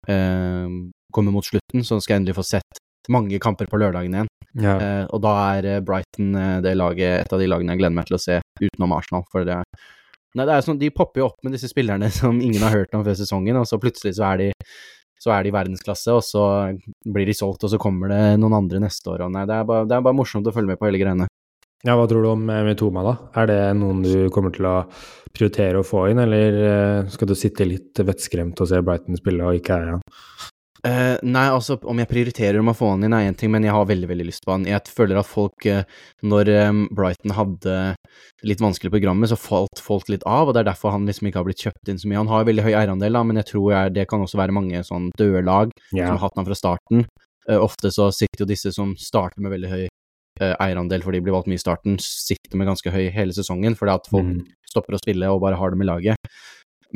eh, kommer mot slutten, så skal jeg endelig få sett mange kamper på lørdagen igjen. Ja. Eh, og da er eh, Brighton eh, det laget, et av de lagene jeg gleder meg til å se utenom Arsenal. For det er, nei, det er sånn, de popper jo opp med disse spillerne <laughs> som ingen har hørt om før sesongen, og så plutselig så er de så er de i verdensklasse, og så blir de solgt, og så kommer det noen andre neste år. Og nei, det er bare, det er bare morsomt å følge med på hele greiene. ja, hva tror du om eh, Mitoma, da? Er det noen du kommer til å prioritere å få inn, eller skal du sitte litt vettskremt og se Brighton spille og ikke eie han? Eh, nei, altså, om jeg prioriterer om å få han inn, er én ting, men jeg har veldig veldig lyst på han. Jeg føler at folk, uh, når um, Brighton hadde litt vanskelig programmet, så falt folk litt av, og det er derfor han liksom ikke har blitt kjøpt inn så mye. Han har veldig høy eierandel, da, men jeg tror jeg, det kan også være mange sånn døde lag som har hatt han fra starten. Uh, ofte så sitter jo disse som starter med veldig høy eierandel fordi de blir valgt mye i starten, sitter med ganske høy hele sesongen fordi at folk Mm. stopper å spille og bare har dem i laget.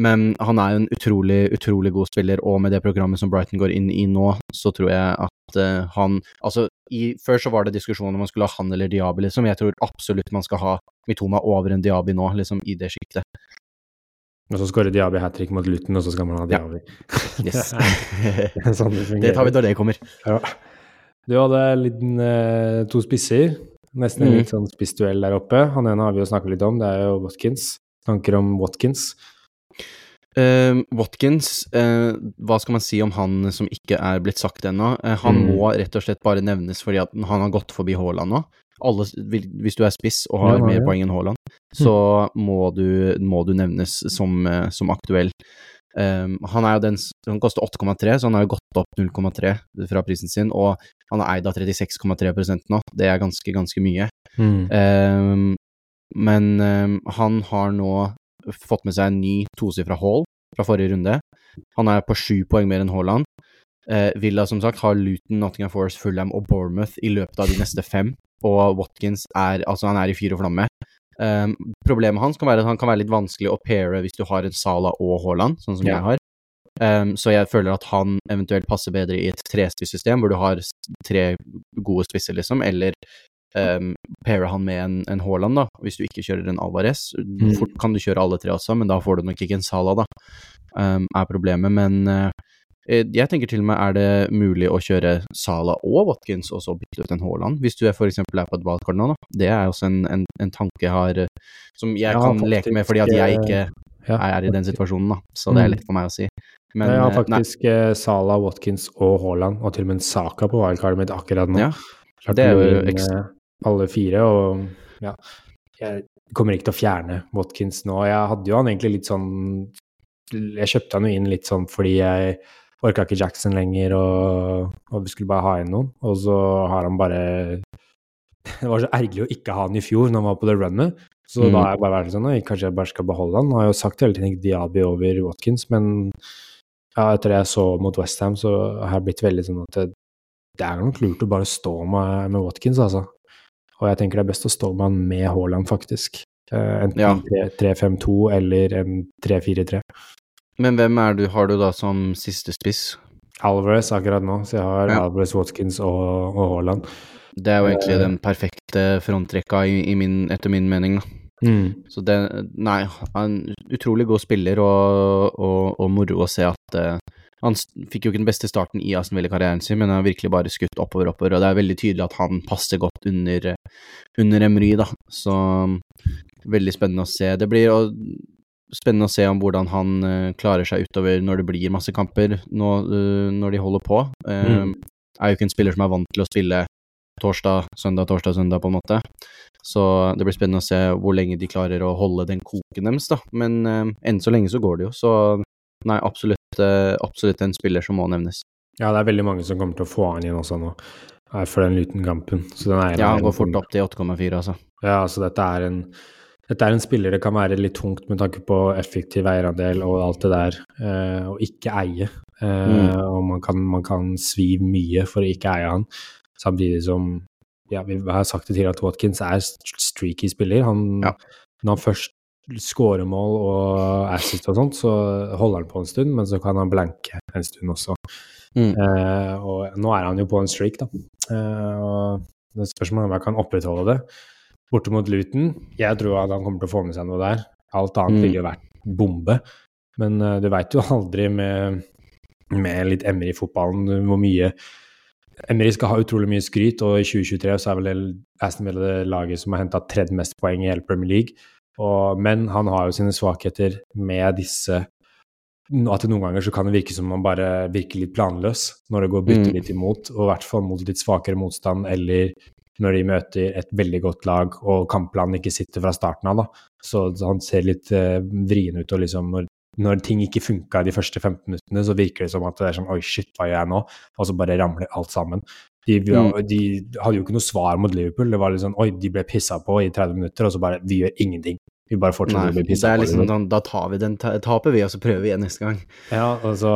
Men han er jo en utrolig, utrolig god spiller, og med det programmet som Brighton går inn i nå, så tror jeg at uh, han Altså, i, før så var det diskusjon om man skulle ha han eller Diaby, liksom. Jeg tror absolutt man skal ha Mitoma over en Diaby nå, liksom, i det sjiktet. Og så skårer Diaby hat trick mot Luton, og så skal man ha Ja. Diaby. <laughs> Yes. <laughs> Det sånn det det tar vi når det kommer. Ja. Du hadde liten, uh, to spisser. Nesten en Mhm. litt sånn spissduell der oppe. Han ene har vi jo snakket litt om, det er jo Watkins. Tanker om Watkins? Eh, Watkins, uh, hva skal man si om han som ikke er blitt sagt ennå? Uh, han Mm. må rett og slett bare nevnes fordi at han har gått forbi Haaland nå. Alle, hvis du er spiss og har Ja, mer ja. poeng enn Haaland, så må du, må du nevnes som, som aktuell. Um, han er jo den Han koster 8,3, så han har jo gått opp 0,3 fra prisen sin, og han er eid av 36,3% nå. Det er ganske, ganske mye. Mm. Um, men um, han har nå fått med seg en ny tosifra Hall fra forrige runde. Han er på sju poeng mer enn Haaland. Eh, Villa som sagt har Luton, Nottingham Forest, Fulham og Bournemouth i løpet av de neste fem, og Watkins er altså han er i fyr og flamme. Ehm, problemet hans kan være at han kan være litt vanskelig å paire hvis du har en Sala og Haaland, sånn som Ja. jeg har. Um, så jeg føler at han eventuelt passer bedre i et trespissystem, hvor du har tre gode spisser, liksom, eller um, pairer han med en, en Haaland, da, hvis du ikke kjører en Alvarez. Mm. Fort kan du kjøre alle tre også, men da får du nok ikke en Sala, da, um, er problemet. Men uh, jeg tenker til og med er det mulig å kjøre Sala og Watkins, og så bytte ut en Haaland, hvis du f.eks. er på et wildcard nå, da. Det er også en, en, en tanke jeg har, eh, som jeg Ja, kan leke med, fordi at jeg ikke Ja. er i den situasjonen, da. Så det er Mm. lett for meg å si. Men jeg har faktisk nei, faktisk eh, Watkins og Haaland, og til og med en Saka på wildcardet mitt akkurat nå. Ja, det er jo gå inn, ekst- eh, alle fire, og ja Jeg kommer ikke til å fjerne Watkins nå. Jeg hadde jo han egentlig litt sånn Jeg kjøpte han jo inn litt sånn fordi jeg orka ikke Jackson lenger, og, og vi skulle bare ha inn noen. Og så har han bare Det var så ergerlig å ikke ha han i fjor, når han var på det runnet. Så Mm. da har jeg bare vært sånn kanskje jeg bare skal beholde han. Nå har jeg jo sagt hele tiden ikke Diaby over Watkins, men ja, etter det jeg så mot Westham, så har jeg blitt veldig sånn at det, det er nok lurt å bare stå med, med Watkins, altså. Og jeg tenker det er best å stå med han med Haaland, faktisk. Eh, enten Ja. 3-5-2 eller en 3-4-3. men hvem er du, har du da som siste spiss? Alvarez akkurat nå, så jeg har Ja. Alvarez, Watkins og, og Haaland. Det er jo egentlig Eh. den perfekte frontrekka i, i min, etter min mening, da. Mm. Så det Nei, han er en utrolig god spiller, og, og, og moro å se at eh, Han fikk jo ikke den beste starten i Aston Villa-karrieren sin, men har virkelig bare skutt oppover, oppover, og det er veldig tydelig at han passer godt under, under Emry, da. Så veldig spennende å se. Det blir jo spennende å se om hvordan han uh, klarer seg utover når det blir masse kamper nå, uh, når de holder på. Uh, Mm. Er jo ikke en spiller som er vant til å spille torsdag, søndag, torsdag, søndag, på en måte. Så det blir spennende å se hvor lenge de klarer å holde den koken deres, da. Men uh, enn så lenge så går det jo, så nei, absolutt, eh, absolutt en spiller som må nevnes. Ja, det er veldig mange som kommer til å få han inn også nå, eh, for den liten kampen. Så den er Ja, han går fort opp til 8,4, altså. Ja, så dette er en dette er en spiller det kan være litt tungt med tanke på effektiv eierandel og alt det der, eh, å ikke eie. Eh, Mm. Og man kan, man kan svi mye for å ikke eie han, samtidig som ja, vi har sagt det tidligere at Watkins er streaky spiller. Han, Ja. Når han først scorer mål og assist og sånt, så holder han på en stund, men så kan han blanke en stund også. Mm. Eh, og nå er han jo på en streak, da. Eh, og Det er spørsmålet om jeg kan opprettholde det. Borte mot Luton, jeg tror at han kommer til å få med seg noe der. Alt annet Mm. ville jo vært bombe. Men eh, du veit jo aldri med, med litt i fotballen hvor mye Emry skal ha utrolig mye skryt, og i 2023 så er vel Aston Villa det laget som har henta tredje mest poeng i hele Premier League. Og, men han har jo sine svakheter med disse At noen ganger så kan det virke som man bare virker litt planløs når det går bytte Mm. litt imot, og i hvert fall mot litt svakere motstand, eller når de møter et veldig godt lag og kampplanen ikke sitter fra starten av. da. Så han ser litt eh, vrien ut, og liksom når, når ting ikke funka de første 15 minuttene, så virker det som at det er sånn oi, shit, hva gjør jeg nå? Og så bare ramler alt sammen. De, Mm. de hadde jo ikke noe svar mot Liverpool. Det var litt sånn oi, de ble pissa på i 30 minutter, og så bare vi gjør ingenting. Vi bare fortsetter å bli pissa på. liksom sånn, da tar vi den, ta- taper vi, og så prøver vi igjen neste gang. Ja, altså,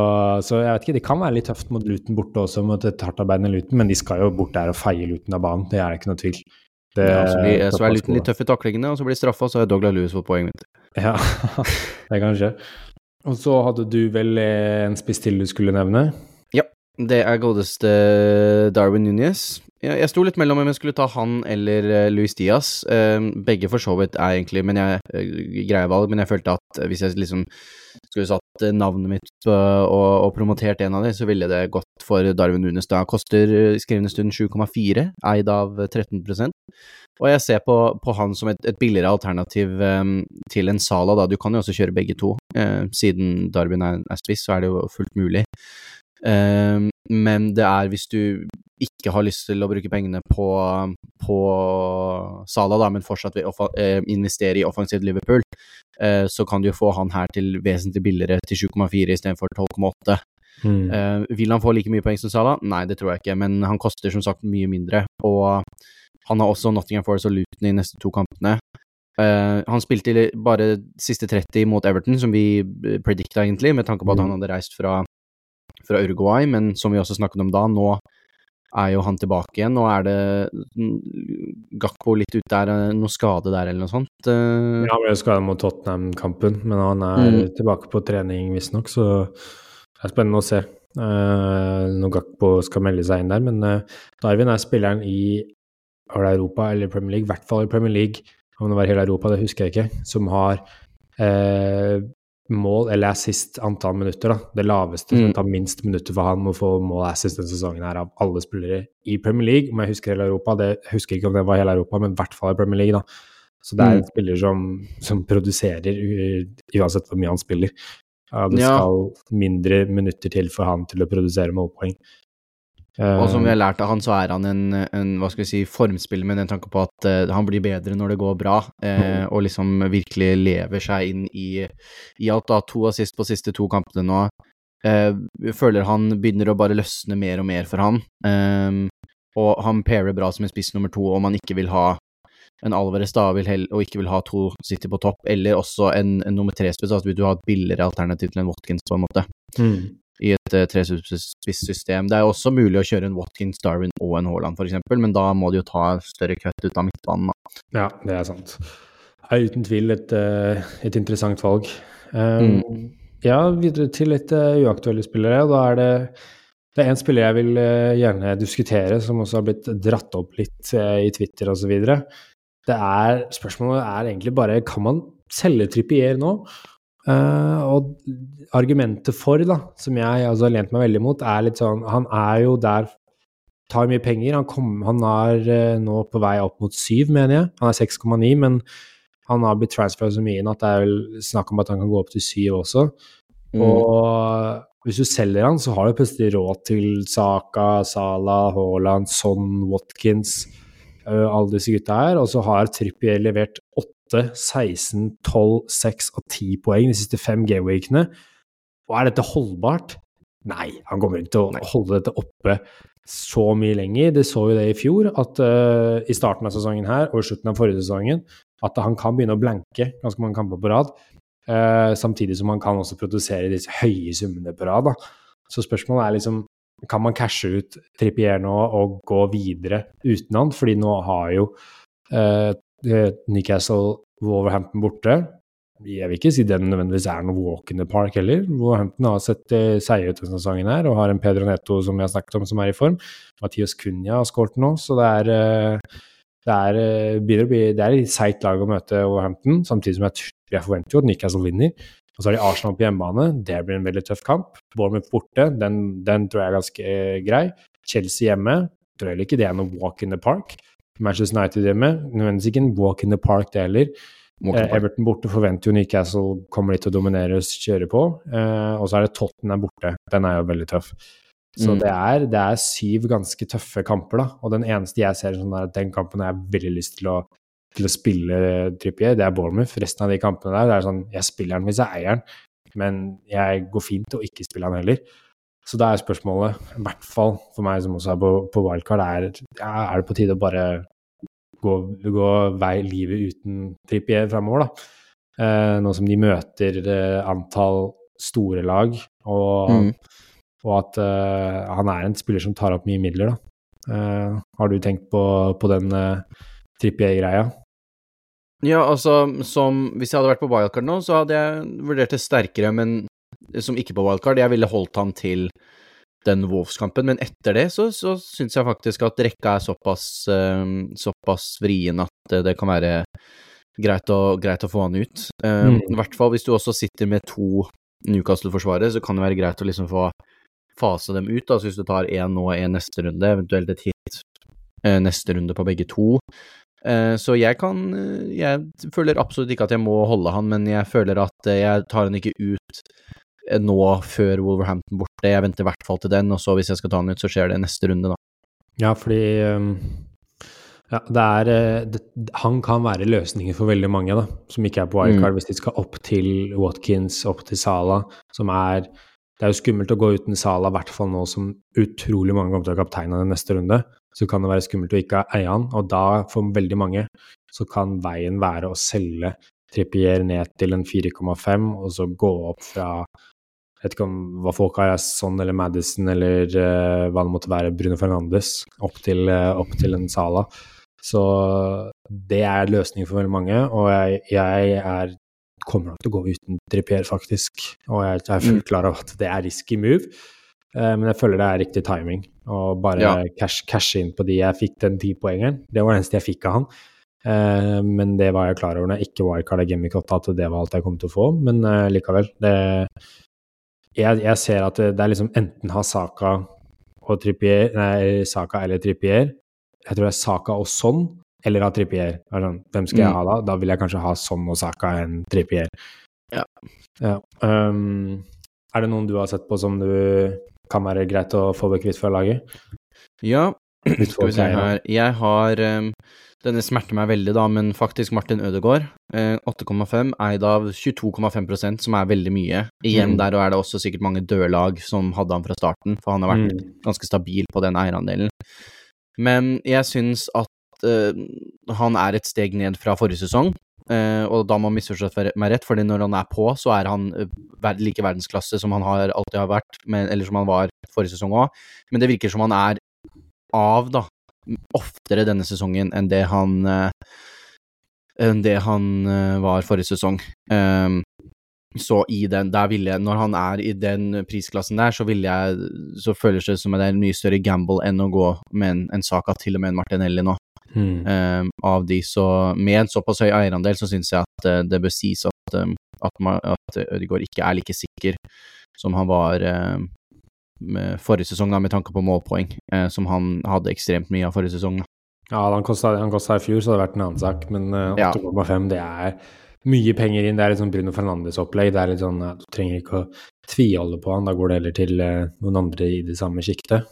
så jeg vet ikke, Det kan være litt tøft mot Luton borte også, mot et hardtarbeidende Luton, men de skal jo bort der og feie Luton av banen. Det er ikke noe tvil. Det, Ja, så, blir, så er Luton litt tøff i taklingene, og så blir de straffa, og så har Douglas Lewis fått poeng. Vet du. Ja, <laughs> det kan skje. Og så hadde du vel en spiss til du skulle nevne? Det er godeste Darwin Núñez. Jeg, jeg sto litt mellom om jeg skulle ta han eller eh, Luis Diaz. Eh, begge for så vidt er egentlig men jeg, eh, greie valg, men jeg følte at hvis jeg liksom skulle satt navnet mitt og, og promotert en av dem, så ville det gått for Darwin Núñez. Da koster skrivende stund 7,4, eid av eh, 13% og jeg ser på, på han som et, et billigere alternativ um, til en Sala, da. Du kan jo også kjøre begge to. Uh, siden Darwin er, er spiss, så er det jo fullt mulig. Eh, men det er hvis du ikke har lyst til å bruke pengene på, på Sala, da, men fortsatt vil eh, investere i offensivt Liverpool, eh, så kan du jo få han her til vesentlig billigere, til 7,4 istedenfor 12,8. Mm. Eh, vil han få like mye poeng som Sala? Nei, det tror jeg ikke, men han koster som sagt mye mindre. Og han har også Nottingham Forest og Luton i neste to kampene. Uh, han spilte bare siste 30 mot Everton, som vi predicta egentlig, med tanke på at Mm. han hadde reist fra, fra Uruguay, men som vi også snakket om da, nå er jo han tilbake igjen. Nå er det Gakko litt ute der, eh, noe skade der eller noe sånt. Eh, Ja, han ble skada mot Tottenham-kampen, men han er Mm. tilbake på trening visstnok, så det er spennende å se. Uh, når Gakpo skal melde seg inn der, men uh, Darwin er spilleren i Europa eller Premier League, i hvert fall i Premier League, om det var hele Europa, det husker jeg ikke, som har eh, mål eller assist antall minutter, da. Det laveste som Mm. tar minst minutter for han å få mål assist denne sesongen her av alle spillere i Premier League, om jeg husker hele Europa. Det jeg husker ikke om det var hele Europa, men i hvert fall i Premier League, da. Så det er Mm. en spiller som, som produserer uansett hvor mye han spiller. Det det Ja. skal mindre minutter til for han til å produsere målpoeng. Og som vi Eh, har lært av han, så er han en, en hva skal vi si, formspiller med den tanke på at uh, han blir bedre når det går bra, eh, og liksom virkelig lever seg inn i, i alt. da, To assist på siste to kampene nå. Uh, føler han begynner å bare løsne mer og mer for han. Eh, og han pairer bra som en spiss nummer to om han ikke vil ha en Alvarez da, vil hell, og ikke vil ha to City på topp, eller også en, en nummer tre-spiss, altså vil du ha et billigere alternativ til en Watkins, på en måte mm. I et uh, trespisssystem. Det er også mulig å kjøre en Watkins, Darwin og en Haaland, f.eks., men da må de jo ta større cut ut av midtbanen. Da. Ja, det er sant. Det er uten tvil et, eh, et interessant valg. Um, Ja, videre til litt eh, uaktuelle spillere. Da er det det er en spiller jeg vil eh, gjerne diskutere, som også har blitt dratt opp litt eh, i Twitter osv. Det Spørsmålet er egentlig bare kan man selge Trippier nå? Eh, og argumentet for, da, som jeg altså, har lent meg veldig mot, er litt sånn Han er jo der Tar mye penger. Han, kom, han er uh, nå på vei opp mot syv, mener jeg. Han er 6,9, men han har blitt transfera så mye inn at det er vel snakk om at han kan gå opp til syv også. Mm. Og hvis du selger han, så har du plutselig råd til Saka, Sala, Haaland, Son, Watkins, uh, alle disse gutta her. Og så har Trippier levert 8, 16, 12, 6 og 10 poeng de siste fem gameweekene. Og er dette holdbart? Nei, han kommer ikke til å Nei. holde dette oppe så mye lenger. Det så jo det i fjor, at uh, i starten av sesongen her og i slutten av forrige sesongen, at han kan begynne å blanke ganske mange kamper på rad. Uh, samtidig som han kan også produsere disse høye summene på rad. Da. Så spørsmålet er liksom Kan man cashe ut Trippier nå og gå videre uten han? Fordi nå har jo eh, Newcastle Wolverhampton borte. jeg vil ikke si den nødvendigvis er noe walk in the park heller. Wolverhampton har sett uh, seige ut denne sesongen her, og har en Pedro Neto som vi har snakket om, som er i form. Mathias Cunha har skåret nå, så det er uh, det er, begynner å det er et seigt lag å møte Wolverhampton, samtidig som jeg, jeg forventer jo at Newcastle vinner. Og så har de Arsenal på hjemmebane, det blir en veldig tøff kamp. Bournemouth borte, den, den tror jeg er ganske grei. Chelsea hjemme, tror jeg ikke det er noe walk in the park. Manchester United hjemme, nødvendigvis ikke en walk in the park, det heller. Eh, Everton borte forventer jo Newcastle kommer de til å dominere og kjøre på. Eh, og så er det Tottenham borte. Den er jo veldig tøff. Så mm. det, er, det, er, syv ganske tøffe kamper, da. Og den eneste jeg ser sånn er at den kampen har jeg veldig lyst til å, til å spille Trippier, det er Bournemouth. Resten av de kampene der, det er sånn Jeg spiller den hvis jeg eier den, men jeg går fint å ikke spille den heller. Så da er spørsmålet, i hvert fall for meg som også er på, på wildcard, er, er det på tide å bare gå, gå vei livet uten Trippier framover, da. Eh, nå som de møter eh, antall store lag, og, mm. og at eh, han er en spiller som tar opp mye midler, da. Eh, har du tenkt på, på den eh, Trippier-greia? Ja, altså, som Hvis jeg hadde vært på wildcard nå, så hadde jeg vurdert det sterkere, men som ikke på wildcard. Jeg ville holdt han til den Wolfs-kampen, men etter det så, så syns jeg faktisk at rekka er såpass, um, såpass vrien at det kan være greit å, greit å få han ut. Um, mm. I hvert fall hvis du også sitter med to Newcastle-forsvarere, så kan det være greit å liksom få fase dem ut. Altså hvis du tar én nå og én neste runde, eventuelt et hit uh, neste runde på begge to. Uh, så jeg kan Jeg føler absolutt ikke at jeg må holde han, men jeg føler at jeg tar han ikke ut Eh, nå før Wolverhampton borte. Jeg venter i hvert fall til den, og så hvis jeg skal ta den ut, så skjer det neste runde, da. Ja, fordi um, ja, det er eh, det, Han kan være løsningen for veldig mange, da, som ikke er på wildcard, mm. hvis de skal opp til Watkins, opp til Sala, som er Det er jo skummelt å gå uten Sala, i hvert fall nå som utrolig mange kommer til å kapteine den neste runde. Så kan det være skummelt å ikke eie han, og da, for veldig mange, så kan veien være å selge Trippier ned til en 4,5, og så gå opp fra vet ikke om hva folk har, Son eller Madison eller uh, hva det måtte være, Bruno Fernandes, opp til, uh, opp til en Sala. Så det er løsningen for veldig mange, og jeg, jeg er, kommer nok til å gå uten Trippier, faktisk. Og jeg, jeg er fullt mm. klar over at det er risky move, uh, men jeg føler det er riktig timing. Og bare ja. cash, cash, inn på de jeg fikk den ti poengen. Det var det eneste jeg fikk av han. Men det var jeg klar over når jeg ikke wildcarda Gamic 8, at det var alt jeg kom til å få. Men likevel. Det, jeg, jeg, ser at det, det, er liksom enten ha Saka og Trippier Nei, Saka eller Trippier. Jeg tror det er Saka og Son eller ha Trippier. Sånn, hvem skal jeg mm. ha da? Da vil jeg kanskje ha Son og Saka enn Trippier. Ja. ja. Um, er det noen du har sett på som du kan være greit å få bekvitt fra laget? Ja, <clears throat> skal vi se her. Jeg har um, denne smerter meg veldig, da, men faktisk Martin Ødegaard, eh, 8,5, eid av 22,5% som er veldig mye. Igjen mm. der og er det også sikkert mange dødlag som hadde han fra starten, for han har vært mm. ganske stabil på den eierandelen. Men jeg syns at uh, han er et steg ned fra forrige sesong. Uh, og da må han misforstå meg rett, fordi når han er på, så er han uh, like verdensklasse som han har alltid har vært, men, eller som han var forrige sesong òg. Men det virker som han er av, da, oftere denne sesongen enn det han eh, enn det han eh, var forrige sesong. Um, så i den, der ville jeg, når han er i den prisklassen der, så vil jeg, så føles det som det er en mye større gamble enn å gå med en, en sak av til og med en Martinelli nå. Mm. Um, av de, så med en såpass høy eierandel, så syns jeg at uh, det bør sies at, um, at, at Ødegaard ikke er like sikker som han var uh, forrige sesong, da, med tanke på målpoeng, eh, som han hadde ekstremt mye av forrige sesong. Da. Ja, han kosta i fjor, så hadde det vært en annen sak, men eh, 8,5 det er mye penger inn. Det er litt sånn Bruno Fernandes-opplegg. Det er litt sånn Du trenger ikke å tviholde på han, da går det heller til eh, noen andre i det samme sjiktet.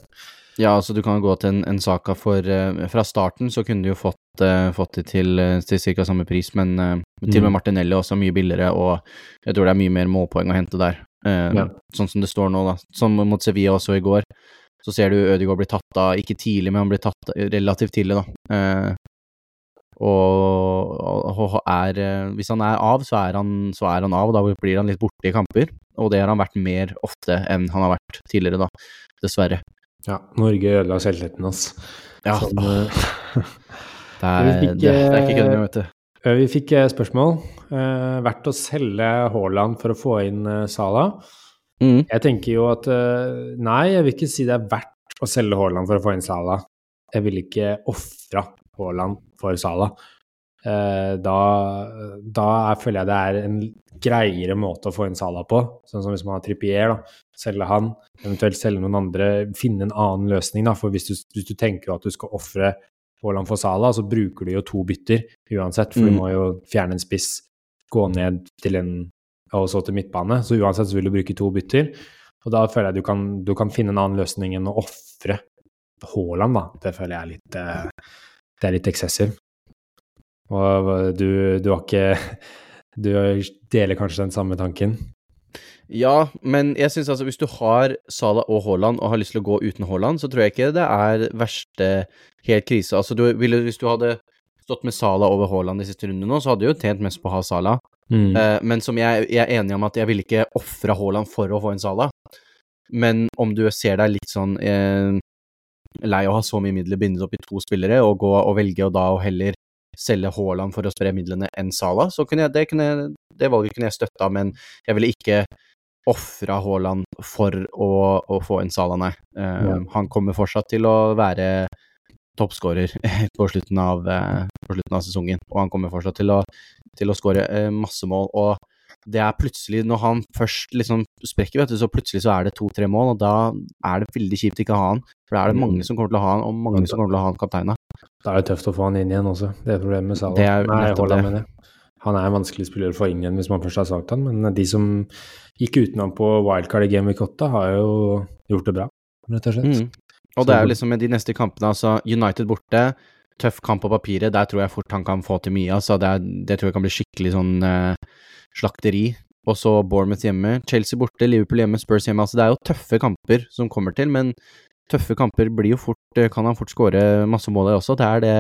Ja, altså du kan gå til en, en Saka for eh, Fra starten så kunne du jo fått, eh, fått det til, uh, til ca. samme pris, men til og med mm. Martinelli også er mye billigere, og jeg tror det er mye mer målpoeng å hente der. Ja. Sånn som det står nå, da. Som mot Sevilla også i går. Så ser du Ødegaard bli tatt av, ikke tidlig, men han blir tatt relativt tidlig, da. Og, og, er Hvis han er av, så er han, så er han av, og da blir han litt borte i kamper. Og det har han vært mer ofte enn han har vært tidligere, da. Dessverre. Ja, Norge ødela selvtilliten hans. Ja, sånn, <laughs> det, er, det, det, er ikke kødd vet du. Eh, vi fikk eh, spørsmål. Eh, verdt å selge Haaland for å få inn eh, Salah? Mm. Jeg tenker jo at eh, nei, jeg vil ikke si det er verdt å selge Haaland for å få inn Salah. Jeg vil ikke ofra Haaland for Salah. Eh, da, da er, føler jeg det er en greiere måte å få inn Salah på. Sånn som hvis man har Trippier, da. Selge han, eventuelt selge noen andre. Finne en annen løsning, da. For hvis du, hvis du tenker at du skal ofre Haaland for Sala, så bruker du jo to bytter uansett, for du Mm. må jo fjerne en spiss, gå ned til en og så til midtbane. Så uansett så vil du bruke to bytter. Og da føler jeg du kan, du kan finne en annen løsning enn å ofre Haaland, da. Det føler jeg er litt eh, Det er litt eksessivt. Og du, du har ikke Du deler kanskje den samme tanken? Ja, men jeg syns altså hvis du har Salah og Haaland og har lyst til å gå uten Haaland, så tror jeg ikke det er verste helt krise. Altså, du ville, hvis du hadde stått med Salah over Haaland de siste rundene nå, så hadde du jo tjent mest på å ha Salah. Mm. Uh, men som jeg, jeg er enig om at jeg ville ikke ofra Haaland for å få en Salah. Men om du ser deg litt sånn eh, lei av å ha så mye midler bindet opp i to spillere, og gå og velge og da og heller selge Haaland for å spre midlene enn Salah, så kunne jeg, det, kunne, jeg- det valget kunne jeg støtta, men jeg ville ikke ofra Haaland for å, å få inn Salah, nei. Eh, Ja. Han kommer fortsatt til å være toppskårer <laughs> på, eh, på slutten av sesongen, og han kommer fortsatt til å, til å skåre eh, masse mål. og det er plutselig, når han først liksom sprekker, vet du, så plutselig så er det to-tre mål, og da er det veldig kjipt ikke å ha han. For da er det Mm. mange som kommer til å ha han, og mange som kommer til å ha han kapteina. Da er det tøft å få han inn igjen også. Det er problemet med Salah. Det er Nei, nettopp Haaland, det. mener jeg. Han er en vanskelig spiller å få inn igjen hvis man først har sagt han, men de som gikk utenom på wildcard i Game Week 8, har jo gjort det bra, rett og slett. Mm. Og det er jo liksom med de neste kampene, altså United borte, tøff kamp på papiret, der tror jeg fort han kan få til mye, altså det, er, det tror jeg kan bli skikkelig sånn uh, slakteri. Og så Bournemouth hjemme, Chelsea borte, Liverpool hjemme, Spurs hjemme, altså det er jo tøffe kamper som kommer til, men tøffe kamper blir jo fort, eh, kan han fort skåre masse mål der også, det er det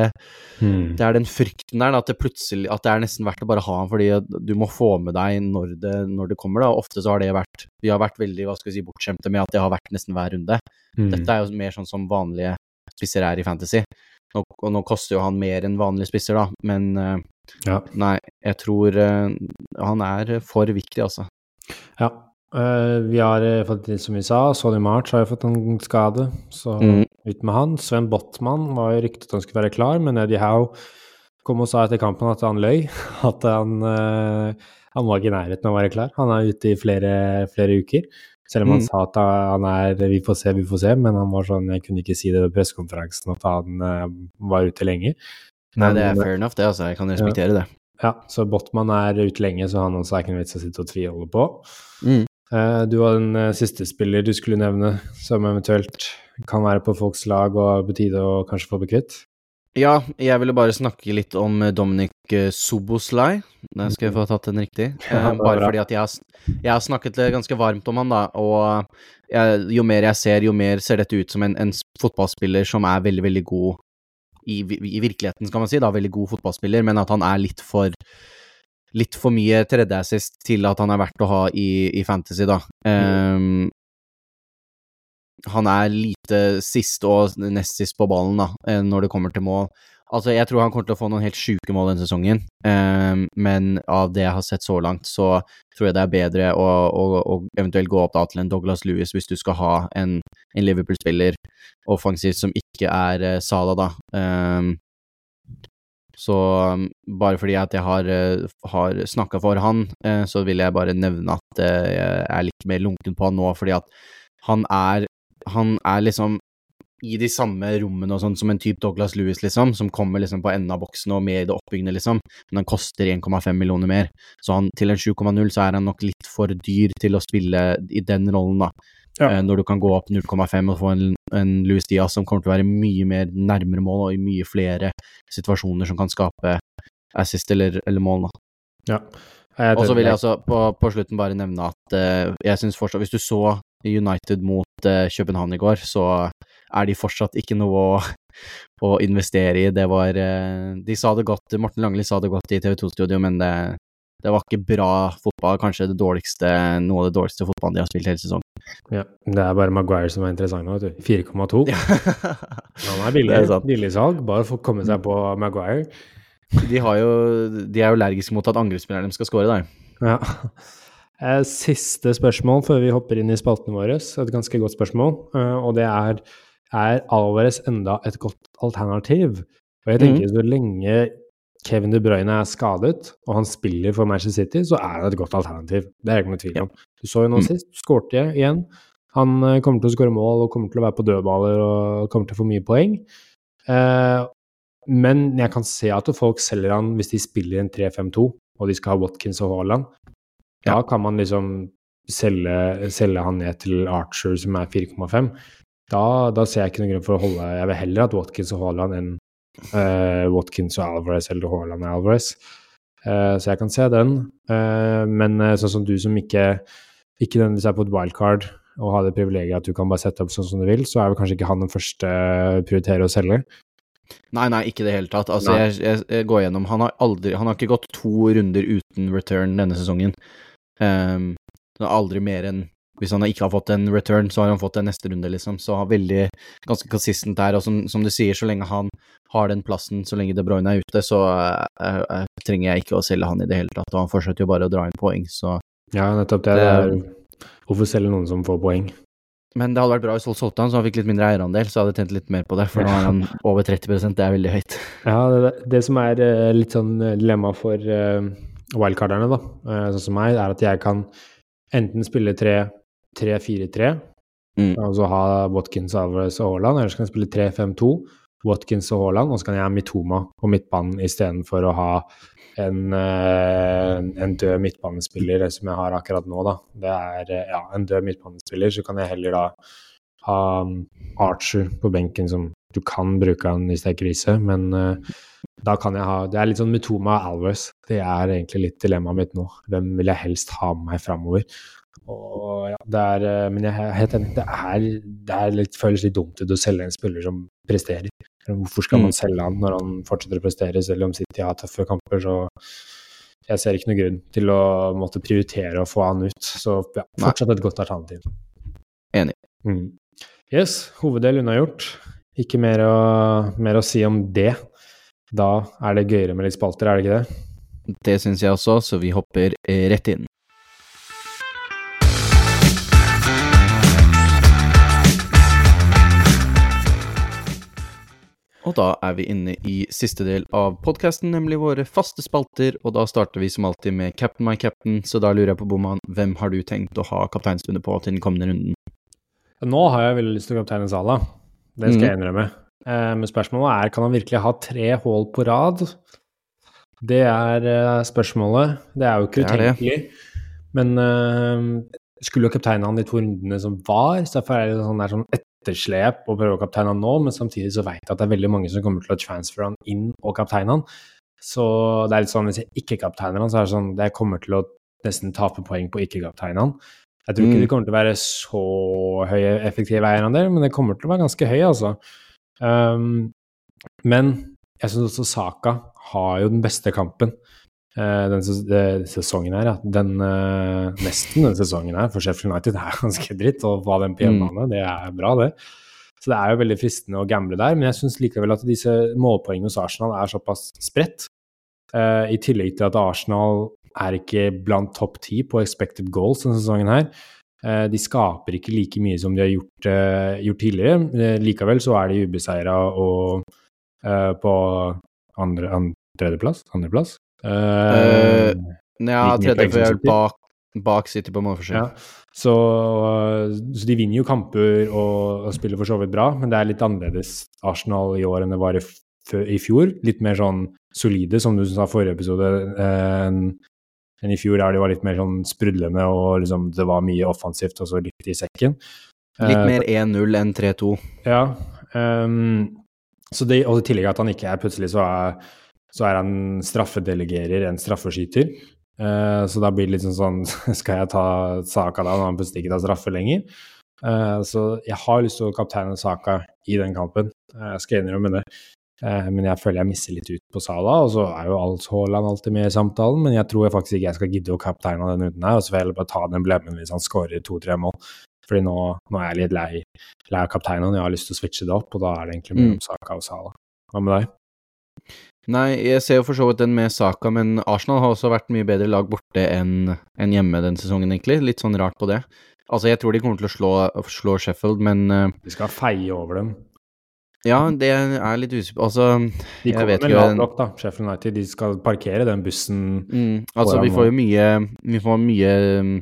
Mm. det er den frykten der, at det plutselig At det er nesten verdt å bare ha han fordi du må få med deg når det, når det kommer, da. Ofte så har det vært Vi har vært veldig hva skal vi si, bortskjemte med at det har vært nesten hver runde. Mm. Dette er jo mer sånn som vanlige spisser er i Fantasy. Nå, og nå koster jo han mer enn vanlige spisser, da, men eh, Ja. nei, jeg tror uh, han er for viktig, altså. ja. Eh, vi har fått til, som vi sa, Sonny March har jo fått en skade, så Mm. ut med han. Sven Botman var jo ryktet at han skulle være klar, men Eddie Howe kom og sa etter kampen at han løy. <laughs> At han, eh, han var ikke i nærheten av å være klar. Han er ute i flere, flere uker. Selv om han Mm. sa at han er vi får se, vi får se, men han var sånn, jeg kunne ikke si det ved pressekonferansen at han eh, var ute lenge. Nei, det er eh, fair enough, det, altså. Jeg kan respektere det. Ja, så Botman er ute lenge, så han også er ikke noe vits å sitte og tviholde på. Mm. Eh, Du var den eh, siste spiller du skulle nevne som eventuelt kan være på folks lag og på tide å kanskje få bekvitt. Ja, jeg ville bare snakke litt om eh, Dominic Soboslai. Der skal jeg få tatt den riktig. <laughs> Ja, bare fordi at jeg har, jeg har snakket ganske varmt om han, da. Og jeg, jo mer jeg ser, jo mer ser dette ut som en, en fotballspiller som er veldig, veldig god i, i virkeligheten, skal man si. da, Veldig god fotballspiller, men at han er litt for Litt for mye tredjeassist til at han er verdt å ha i, i Fantasy, da. Um, han er lite sist og nest sist på ballen, da, eh, når det kommer til mål. Altså, jeg tror han kommer til å få noen helt sjuke mål denne sesongen, um, men av det jeg har sett så langt, så tror jeg det er bedre å, å, å eventuelt gå opp da til en Douglas Lewis hvis du skal ha en, en Liverpool-spiller offensivt som ikke er uh, Sala, da. Ehm, så um, bare fordi at jeg har, uh, har snakka for han, eh, så vil jeg bare nevne at eh, jeg er litt mer lunken på han nå, fordi at han er Han er liksom i de samme rommene og sånn som en type Douglas Lewis, liksom, som kommer liksom på enden av boksen og med i det oppbyggende, liksom, men han koster 1,5 millioner mer. Så han, til en 7,0 så er han nok litt for dyr til å spille i den rollen, da. Ja. Eh, når du kan gå opp 0,5 og få en, en Louis Diaz som kommer til å være mye mer nærmere mål og i mye flere situasjoner som kan skape assist eller, eller mål. Ja. Og så vil jeg altså på, på slutten bare nevne at eh, jeg syns fortsatt Hvis du så United mot eh, København i går, så er de fortsatt ikke noe å, <laughs> å investere i. Det var eh, De sa det godt, Morten Langli sa det godt i TV 2-studio, men det, det var ikke bra fotball. Kanskje det dårligste, noe av det dårligste fotballen de har spilt hele sesongen. ja. Det er bare Maguire som er interessant nå, vet du. 4,2. Han er billig, <laughs> er billig salg, bare for å komme seg på Maguire. de, har jo, de er jo allergiske mot at angrepsspillerne skal score, da. Ja. Eh, siste spørsmål før vi hopper inn i spaltene våre. Et ganske godt spørsmål. Eh, og det er er Alvarez enda et godt alternativ? Og jeg tenker mm. så lenge Kevin De Bruyne er skadet, og han spiller for Manchester City, så er han et godt alternativ. Det er det ikke noe tvil om. Du så jo nå mm. sist, skårte igjen. Han eh, kommer til å skåre mål og kommer til å være på dødballer og kommer til å få mye poeng. Eh, men jeg kan se at folk selger han hvis de spiller en 3-5-2 og de skal ha Watkins og Haaland. Da kan man liksom selge, selge han ned til Archer, som er 4,5. Da, da, ser jeg ikke noen grunn for å holde Jeg vil heller at Watkins og Haaland enn Watkins og Alvarez eller Haaland og Alvarez. Uh, så jeg kan se den. Uh, men sånn som du som ikke, ikke nødvendigvis er på et wildcard og har det privilegiet at du kan bare sette opp sånn som du vil, så er vel kanskje ikke han den første prioritere å selge. Nei, nei, ikke i det hele tatt. Altså, jeg, jeg, jeg, går gjennom Han har aldri Han har ikke gått to runder uten return denne sesongen. Um, aldri mer enn Hvis han ikke har fått en return, så har han fått en neste runde, liksom. Så han er veldig ganske consistent der. Og som, som, du sier, så lenge han har den plassen, så lenge De Bruyne er ute, så uh, uh, trenger jeg ikke å selge han i det hele tatt. Og han fortsetter jo bare å dra inn poeng, så Ja, nettopp det. det er, hvorfor selge noen som får poeng? Men det hadde vært bra hvis Holt solgte han, så han fikk litt mindre eierandel, så hadde jeg tent litt mer på det, for nå er han <laughs> over 30% det er veldig høyt. Ja, det, det som er uh, litt sånn dilemma for wildcarderne, da, sånn som meg, er at jeg kan enten spille 3-4-3, mm. altså ha Watkins, Alvarez og Haaland, eller så kan jeg spille 3-5-2, Watkins og Haaland, og så kan jeg ha Mitoma på midtbanen istedenfor å ha en, eh, en, død midtbanespiller som jeg har akkurat nå, da. Det er ja, en død midtbanespiller, så kan jeg heller da ha Archer på benken som du kan bruke han hvis det er krise, men uh, da kan jeg ha Det er litt sånn Metoma Alvarez. Det er egentlig litt dilemmaet mitt nå. Hvem vil jeg helst ha med meg framover? Og ja, det er eh, Men jeg er helt enig. Det, er, det er litt, føles litt dumt ut å selge en spiller som presterer. Hvorfor skal man mm. selge han når han fortsetter å prestere, selv om City har tøffe kamper? Så jeg ser ikke noen grunn til å måtte prioritere å få han ut. Så ja, fortsatt et godt alternativ. Enig. Mm. Yes, hoveddel unnagjort. Ikke mer å, mer å si om det. Da er det gøyere med litt spalter, er det ikke det? Det syns jeg også, så vi hopper eh, rett inn. Og da er vi inne i siste del av podkasten, nemlig våre faste spalter, og da starter vi som alltid med Captain my captain, så da lurer jeg på, Boman, hvem har du tenkt å ha kapteinstunde på til den kommende runden? Nå har jeg veldig lyst til å kapteine Sala, det skal mm. jeg innrømme. Eh, men spørsmålet er kan han virkelig ha tre hull på rad. Det er eh, spørsmålet. Det er jo ikke utenkelig. Men uh, skulle jo kapteinen han de to rundene som var, så derfor er det sånn, der, sånn etterslep å prøve å kapteine han nå, men samtidig så vet jeg at det er veldig mange som kommer til å transfere han inn og kapteine han. Så det er litt sånn hvis jeg ikke kapteiner han, så er det sånn jeg kommer til å nesten tape poeng på ikke kapteine han. Jeg tror ikke mm. det kommer til å være så høy effektiv eierandel, men det kommer til å være ganske høy, altså. Um, men jeg syns også Saka har jo den beste kampen denne sesongen her. Ja. Den, uh, nesten denne sesongen her, for Sheffield United er <laughs> ganske dritt. Og hva den på hjemmebane, mm. det er bra, det. Så det er jo veldig fristende å gamble der. Men jeg syns likevel at disse målpoengene hos Arsenal er såpass spredt. Uh, I tillegg til at Arsenal er ikke blant topp ti på expected goals denne sesongen her. Uh, de skaper ikke like mye som de har gjort, uh, gjort tidligere. Eh, likevel så er de ubeseira og på andre, andre, tredjeplass? Andreplass? Uh, ja, tredje er bak, bak City på målforskjell. Ja. Så, så, de vinner jo kamper og, og, spiller for så vidt bra, men det er litt annerledes Arsenal i år enn det var i, i fjor. Litt mer sånn solide, som du sa i forrige episode. Uh, enn i fjor, der de var litt mer sånn sprudlende og liksom, det var mye offensivt og så litt i sekken. Litt eh, mer 1-0 enn 3-2. Ja. Um, så det, og i tillegg at han ikke er plutselig så er, så er han straffedelegerer en straffeskyter. Uh, så da blir det litt sånn sånn <laughs> Skal jeg ta saka da når han plutselig ikke tar straffe lenger? Uh, så jeg har lyst til å kapteine saka i den kampen. Uh, jeg skal innrømme det. Eh, men jeg føler jeg misser litt ut på Sala, og så er jo alt Haaland alltid med i samtalen. Men jeg tror jeg faktisk ikke jeg skal gidde å kapteine den uten her, og så får jeg heller bare ta den blemmen hvis han skårer to-tre mål. Fordi nå, nå, er jeg litt lei, lei av kapteinen, jeg har lyst til å switche det opp, og da er det egentlig mellom mm. Saka og Sala. Hva med deg? Nei, jeg ser jo for så vidt den med Saka, men Arsenal har også vært mye bedre lag borte enn en hjemme den sesongen, egentlig. Litt sånn rart på det. Altså, jeg tror de kommer til å slå, slå Sheffield, men uh, Vi skal feie over dem. ja, det er litt usikkert Altså, De Jeg kommer vet med ikke- lavt nok, da. Sheffield United. De skal parkere den bussen. mm, altså vi får jo mye Vi får mye um,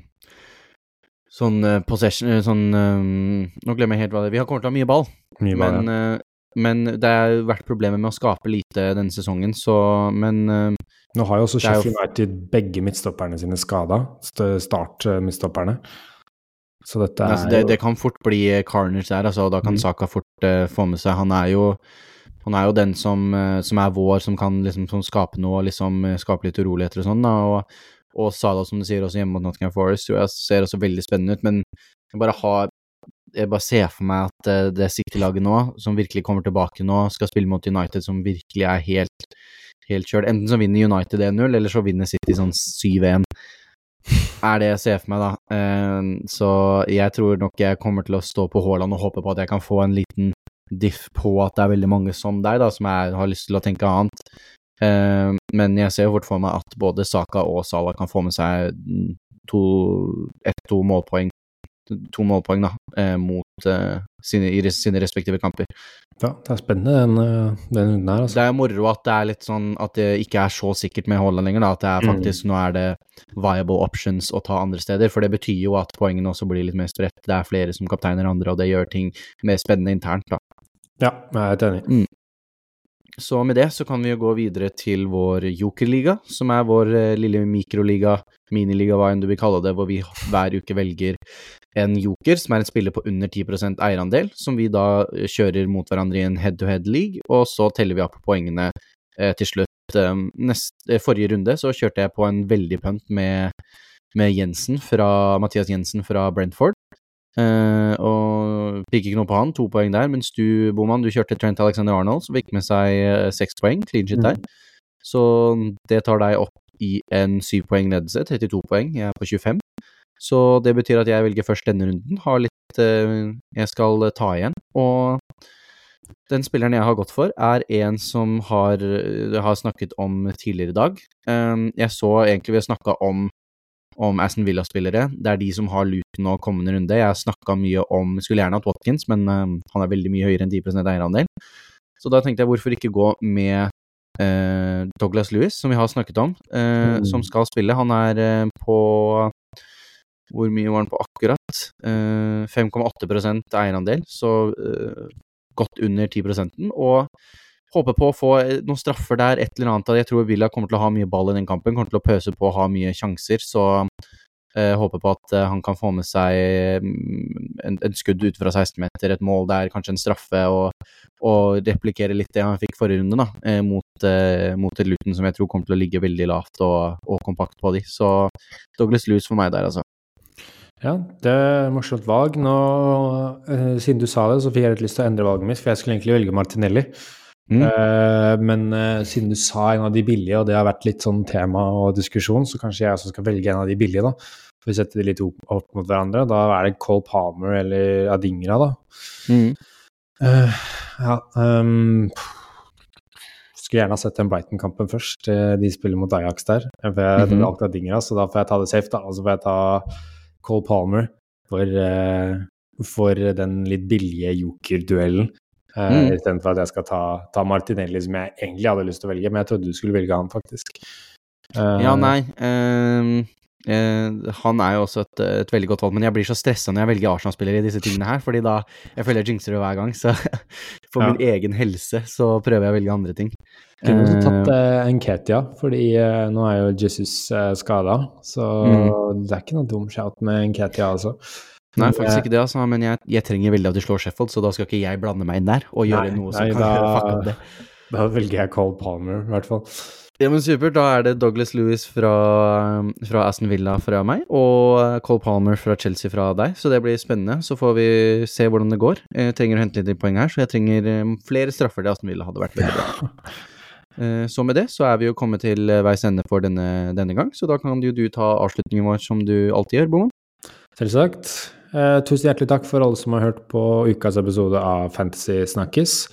sånn uh, possession uh, Sånn um, Nå glemmer jeg helt hva det er. Vi har kommet til å ha mye ball, Mye ball, men, ja. Men det har vært problemer med å skape lite denne sesongen, så Men uh, Nå har jo også Sheffield United begge midtstopperne sine skada. Start-midtstopperne. Så dette er altså, det, jo det kan fort bli uh, carnage der, altså. Da kan Mm. Saka fort uh, få med seg Han er jo han er jo den som, uh, som er vår, som kan liksom som skape noe, liksom skape litt uroligheter og sånn. og og Sala, som du sier, også hjemme mot Nottingham Forest, jo, jeg ser også veldig spennende ut. Men jeg bare har Jeg bare ser for meg at eh, det City-laget nå, som virkelig kommer tilbake nå, skal spille mot United, som virkelig er helt, helt kjørt. Enten så vinner United 1-0, eller så vinner City sånn 7-1. Er det jeg ser for meg, da. Eh, så jeg tror nok jeg kommer til å stå på Haaland og håpe på at jeg kan få en liten diff på at det er veldig mange som deg, da, som er, har lyst til å tenke annet. Eh, men jeg ser jo fort for meg at både Saka og Salah kan få med seg to, ett-to målpoeng, to målpoeng da, eh, mot eh, sine, i sine respektive kamper. Ja, det er spennende den, eh, den runden her, altså. Det er moro at det er litt sånn at det ikke er så sikkert med Haaland lenger, da, at det er Mm. faktisk nå er det viable options å ta andre steder, for det betyr jo at poengene også blir litt mer spredt. Det er flere som kapteiner andre, og det gjør ting mer spennende internt, da. Ja, jeg er helt enig. Så med det så kan vi jo gå videre til vår jokerliga, som er vår lille mikroliga, miniliga, hva enn du vil kalle det, hvor vi hver uke velger en joker, som er en spiller på under 10% eierandel, som vi da eh, kjører mot hverandre i en head-to-head-league, og så teller vi opp poengene eh, til slutt. Neste, eh, forrige runde så kjørte jeg på en veldig punt med, med Jensen fra, Mathias Jensen fra Brentford. Eh, og fikk ikke noe på han, to poeng der, mens du, Boman, du kjørte Trent Alexander Arnold, som fikk med seg eh, seks poeng, clean shit der. Så det tar deg opp i en syv poeng ledelse, 32 poeng, jeg er på 25. Så det betyr at jeg velger først denne runden, har litt eh, jeg skal eh, ta igjen. Og den spilleren jeg har gått for, er en som har, jeg har snakket om tidligere i dag. Um, jeg så egentlig vi har snakka om om Aston Villa-spillere. Det er de som har Luton og kommende runde. Jeg har snakka mye om Skulle gjerne hatt Watkins, men eh, han er veldig mye høyere enn 10 eierandel. Så da tenkte jeg hvorfor ikke gå med uh, Douglas Lewis, som vi har snakket om, uh, Mm. som skal spille. Han er uh, på Hvor mye var han på akkurat? Eh, 5,8% eierandel, så eh, godt under 10% og håper på å få eh, noen straffer der, et eller annet. Jeg tror Villa kommer til å ha mye ball i den kampen, kommer til å pøse på og ha mye sjanser. Så eh, håper på at eh, han kan få med seg mm, en, skudd ut fra 16-meter, et mål der, kanskje en straffe, og, og replikere litt det han fikk forrige runde, da, eh, mot, eh, mot Luton som jeg tror kommer til å ligge veldig lavt og, og kompakt på de. Så Douglas Lewis for meg der, altså. Ja, det er morsomt valg. Nå, eh, siden du sa det, så fikk jeg litt lyst til å endre valget mitt, for jeg skulle egentlig velge Martinelli. Mm. Eh, men eh, siden du sa en av de billige, og det har vært litt sånn tema og diskusjon, så kanskje jeg også skal velge en av de billige, da. For vi setter de litt opp, opp mot hverandre. Da er det Cole Palmer eller Adingra, da. Mm. Eh, ja um, Skulle gjerne ha sett den Brighton-kampen først. Eh, De spiller mot Ajax der. For jeg Mhm. alltid Adingra, så da får jeg ta det safe, da. Og så får jeg ta Cole Palmer for, eh, for den litt billige joker-duellen. Uh, Mm. Istedenfor at jeg skal ta, ta Martinelli, som jeg egentlig hadde lyst til å velge. Men jeg trodde du skulle velge han, faktisk. Uh, Ja, nei ehm, eh, Han er jo også et, et veldig godt valg, men jeg blir så stressa når jeg velger Arsenal-spillere i disse tingene her, fordi da Jeg føler jeg jinxer det hver gang, så <laughs> for Ja. min egen helse så prøver jeg å velge andre ting. Kunne også Eh, tatt uh, Nketia, fordi eh, nå er jo Jesus uh, skada. Så Mm. det er ikke noe dum shout med Nketia, altså. Nei, faktisk eh, ikke det, altså, men jeg, jeg trenger veldig at de slår Sheffield, så da skal ikke jeg blande meg inn der og gjøre Nei, noe som nei, kan da- <laughs> fucke det. Da velger jeg Cole Palmer, i hvert fall. Ja, men supert. Da er det Douglas Lewis fra, fra Aston Villa fra meg, og Cole Palmer fra Chelsea fra deg, så det blir spennende. Så får vi se hvordan det går. Jeg trenger å hente litt poeng her, så jeg trenger eh, flere straffer til Aston Villa hadde vært veldig bra. Ja. <laughs> Så med det så er vi jo kommet til eh, veis ende for denne, denne gang, så da kan jo du ta avslutningen vår som du alltid gjør, Boman. Selvsagt. Eh, tusen hjertelig takk for alle som har hørt på ukas episode av Fantasy Snakkes.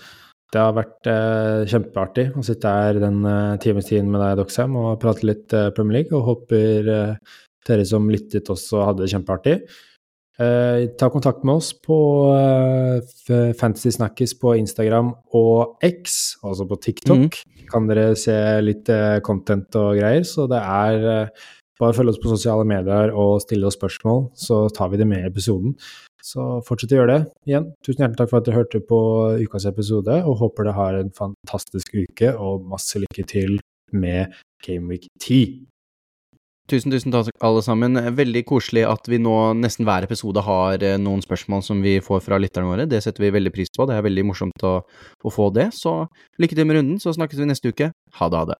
Det har vært eh, kjempeartig å sitte her den eh, times tiden med deg, Doxham, og prate litt eh, Premier League. Og håper eh, dere som lyttet også hadde det kjempeartig. Eh, ta kontakt med oss på eh, Fantasy Snackis på Instagram og X, altså på TikTok. Kan dere se litt eh, content og greier. Så det er eh, bare følg oss på sosiale medier og stille oss spørsmål, så tar vi det med i episoden. Så fortsett å gjøre det. Igjen, tusen hjertelig takk for at dere hørte på ukas episode, og håper dere har en fantastisk uke og masse lykke til med Gameweek 10. Tusen, tusen takk alle sammen. Veldig koselig at vi nå nesten hver episode har eh, noen spørsmål som vi får fra lytterne våre. Det setter vi veldig pris på. Det er veldig morsomt å, å få det. Så lykke til med runden, så snakkes vi neste uke. Ha det, ha det.